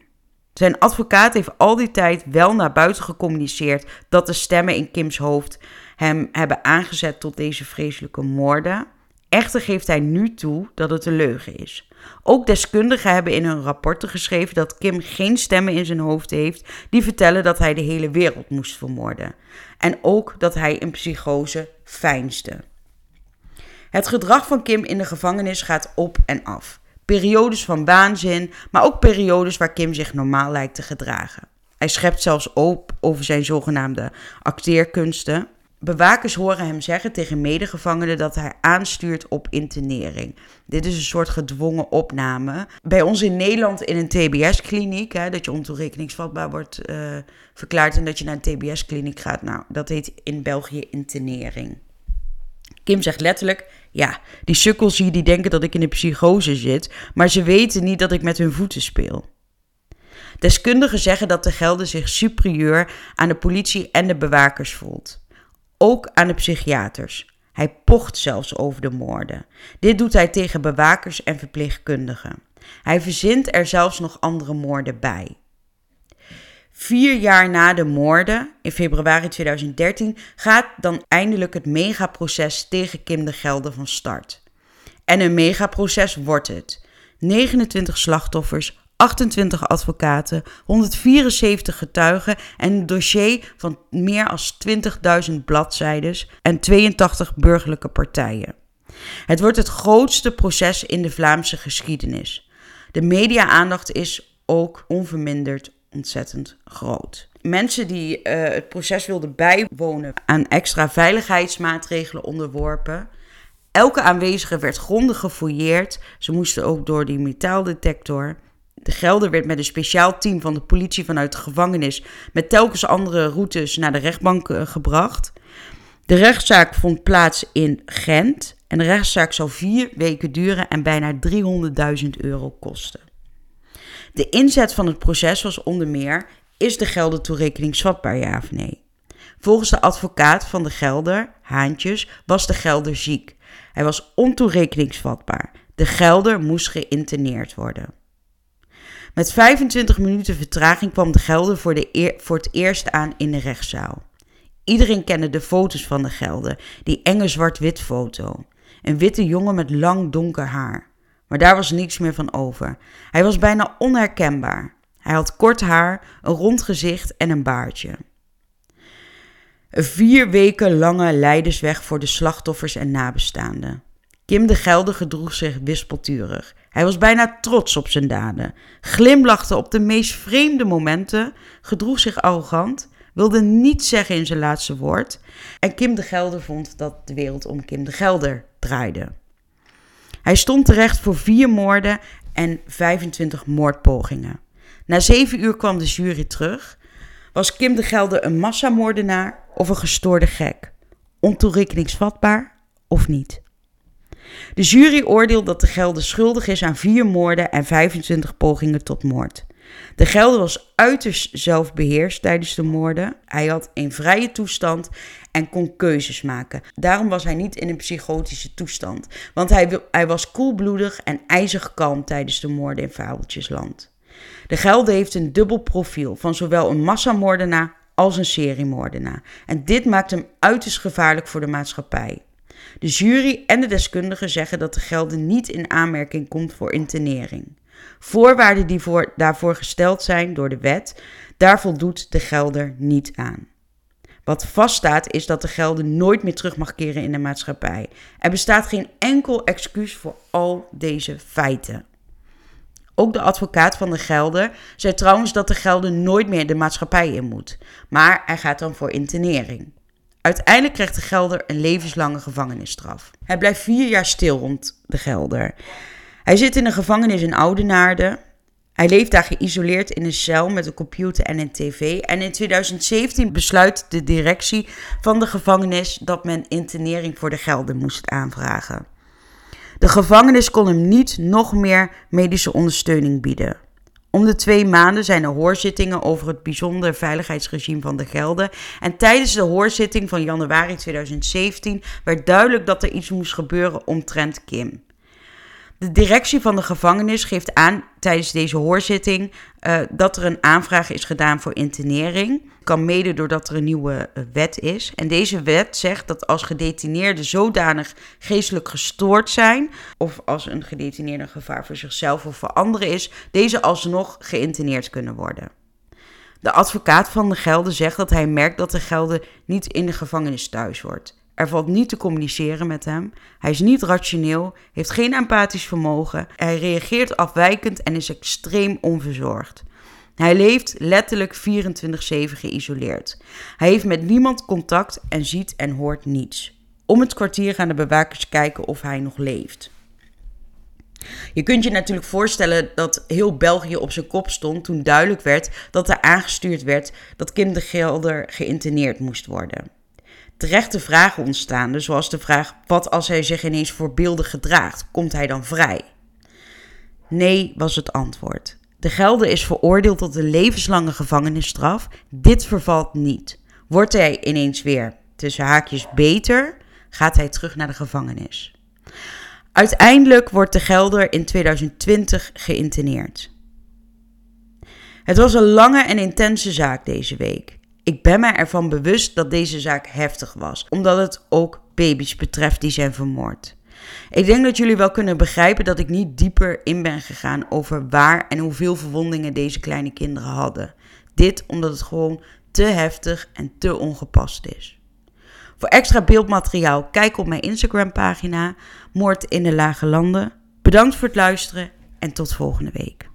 Zijn advocaat heeft al die tijd wel naar buiten gecommuniceerd dat de stemmen in Kims hoofd hem hebben aangezet tot deze vreselijke moorden. Echter geeft hij nu toe dat het een leugen is. Ook deskundigen hebben in hun rapporten geschreven dat Kim geen stemmen in zijn hoofd heeft die vertellen dat hij de hele wereld moest vermoorden. En ook dat hij in psychose fijnste. Het gedrag van Kim in de gevangenis gaat op en af. Periodes van waanzin, maar ook periodes waar Kim zich normaal lijkt te gedragen. Hij schept zelfs op over zijn zogenaamde acteerkunsten. Bewakers horen hem zeggen tegen medegevangenen dat hij aanstuurt op internering. Dit is een soort gedwongen opname. Bij ons in Nederland in een TBS-kliniek, dat je ontoerekeningsvatbaar wordt uh, verklaard en dat je naar een TBS-kliniek gaat. Nou, dat heet in België internering. Kim zegt letterlijk: Ja, die sukkels hier die denken dat ik in een psychose zit, maar ze weten niet dat ik met hun voeten speel. Deskundigen zeggen dat de Gelder zich superieur aan de politie en de bewakers voelt ook aan de psychiaters. Hij pocht zelfs over de moorden. Dit doet hij tegen bewakers en verpleegkundigen. Hij verzint er zelfs nog andere moorden bij. Vier jaar na de moorden, in februari 2013, gaat dan eindelijk het megaproces tegen Kim de Gelder van start. En een megaproces wordt het. 29 slachtoffers, 28 advocaten, 174 getuigen en een dossier van meer dan 20.000 bladzijden en 82 burgerlijke partijen. Het wordt het grootste proces in de Vlaamse geschiedenis. De media-aandacht is ook onverminderd ontzettend groot. Mensen die uh, het proces wilden bijwonen aan extra veiligheidsmaatregelen onderworpen. Elke aanwezige werd grondig gefouilleerd. Ze moesten ook door die metaaldetector. De Gelder werd met een speciaal team van de politie vanuit de gevangenis met telkens andere routes naar de rechtbank eh, gebracht. De rechtszaak vond plaats in Gent en de rechtszaak zou vier weken duren en bijna 300.000 euro kosten. De inzet van het proces was onder meer: is de Gelder toerekeningsvatbaar ja of nee? Volgens de advocaat van de Gelder, Haantjes, was de Gelder ziek. Hij was ontoerekeningsvatbaar. De Gelder moest geïnterneerd worden. Met 25 minuten vertraging kwam de Gelder voor, de voor het eerst aan in de rechtszaal. Iedereen kende de foto's van de Gelder, die enge zwart-wit foto. Een witte jongen met lang donker haar. Maar daar was niets meer van over. Hij was bijna onherkenbaar. Hij had kort haar, een rond gezicht en een baardje. Een vier weken lange leidersweg voor de slachtoffers en nabestaanden. Kim de Gelder gedroeg zich wispelturig. Hij was bijna trots op zijn daden, glimlachte op de meest vreemde momenten, gedroeg zich arrogant, wilde niets zeggen in zijn laatste woord. En Kim de Gelder vond dat de wereld om Kim de Gelder draaide. Hij stond terecht voor vier moorden en 25 moordpogingen. Na zeven uur kwam de jury terug. Was Kim de Gelder een massamoordenaar of een gestoorde gek? Ontoerekeningsvatbaar of niet? De jury oordeelt dat de Gelder schuldig is aan vier moorden en 25 pogingen tot moord. De Gelder was uiterst zelfbeheerst tijdens de moorden. Hij had een vrije toestand en kon keuzes maken. Daarom was hij niet in een psychotische toestand, want hij, hij was koelbloedig en ijzig kalm tijdens de moorden in Fabeltjesland. De Gelder heeft een dubbel profiel van zowel een massamoordenaar als een seriemoordenaar. En dit maakt hem uiterst gevaarlijk voor de maatschappij. De jury en de deskundigen zeggen dat de Gelder niet in aanmerking komt voor internering. Voorwaarden die voor, daarvoor gesteld zijn door de wet, daar voldoet de gelder niet aan. Wat vaststaat is dat de gelder nooit meer terug mag keren in de maatschappij. Er bestaat geen enkel excuus voor al deze feiten. Ook de advocaat van de gelder zei trouwens dat de gelder nooit meer de maatschappij in moet. Maar hij gaat dan voor internering. Uiteindelijk krijgt de gelder een levenslange gevangenisstraf. Hij blijft vier jaar stil rond de gelder. Hij zit in een gevangenis in Oudenaarde. Hij leeft daar geïsoleerd in een cel met een computer en een tv. En in 2017 besluit de directie van de gevangenis dat men internering voor de gelden moest aanvragen. De gevangenis kon hem niet nog meer medische ondersteuning bieden. Om de twee maanden zijn er hoorzittingen over het bijzonder veiligheidsregime van de Gelden. En tijdens de hoorzitting van januari 2017 werd duidelijk dat er iets moest gebeuren omtrent Kim. De directie van de gevangenis geeft aan tijdens deze hoorzitting uh, dat er een aanvraag is gedaan voor internering. Kan mede doordat er een nieuwe uh, wet is. En deze wet zegt dat als gedetineerden zodanig geestelijk gestoord zijn, of als een gedetineerde een gevaar voor zichzelf of voor anderen is, deze alsnog geïnterneerd kunnen worden. De advocaat van de Gelden zegt dat hij merkt dat de Gelden niet in de gevangenis thuis wordt. Er valt niet te communiceren met hem. Hij is niet rationeel, heeft geen empathisch vermogen. Hij reageert afwijkend en is extreem onverzorgd. Hij leeft letterlijk 24-7 geïsoleerd. Hij heeft met niemand contact en ziet en hoort niets. Om het kwartier gaan de bewakers kijken of hij nog leeft. Je kunt je natuurlijk voorstellen dat heel België op zijn kop stond toen duidelijk werd dat er aangestuurd werd dat Kim de Gelder geïnterneerd moest worden terechte vragen ontstaan. Dus zoals de vraag: wat als hij zich ineens voorbeeldig gedraagt? Komt hij dan vrij? Nee, was het antwoord. De Gelder is veroordeeld tot een levenslange gevangenisstraf. Dit vervalt niet. Wordt hij ineens weer tussen haakjes beter, gaat hij terug naar de gevangenis. Uiteindelijk wordt de Gelder in 2020 geïnterneerd. Het was een lange en intense zaak deze week. Ik ben me ervan bewust dat deze zaak heftig was, omdat het ook baby's betreft die zijn vermoord. Ik denk dat jullie wel kunnen begrijpen dat ik niet dieper in ben gegaan over waar en hoeveel verwondingen deze kleine kinderen hadden. Dit omdat het gewoon te heftig en te ongepast is. Voor extra beeldmateriaal kijk op mijn Instagram pagina Moord in de Lage Landen. Bedankt voor het luisteren en tot volgende week.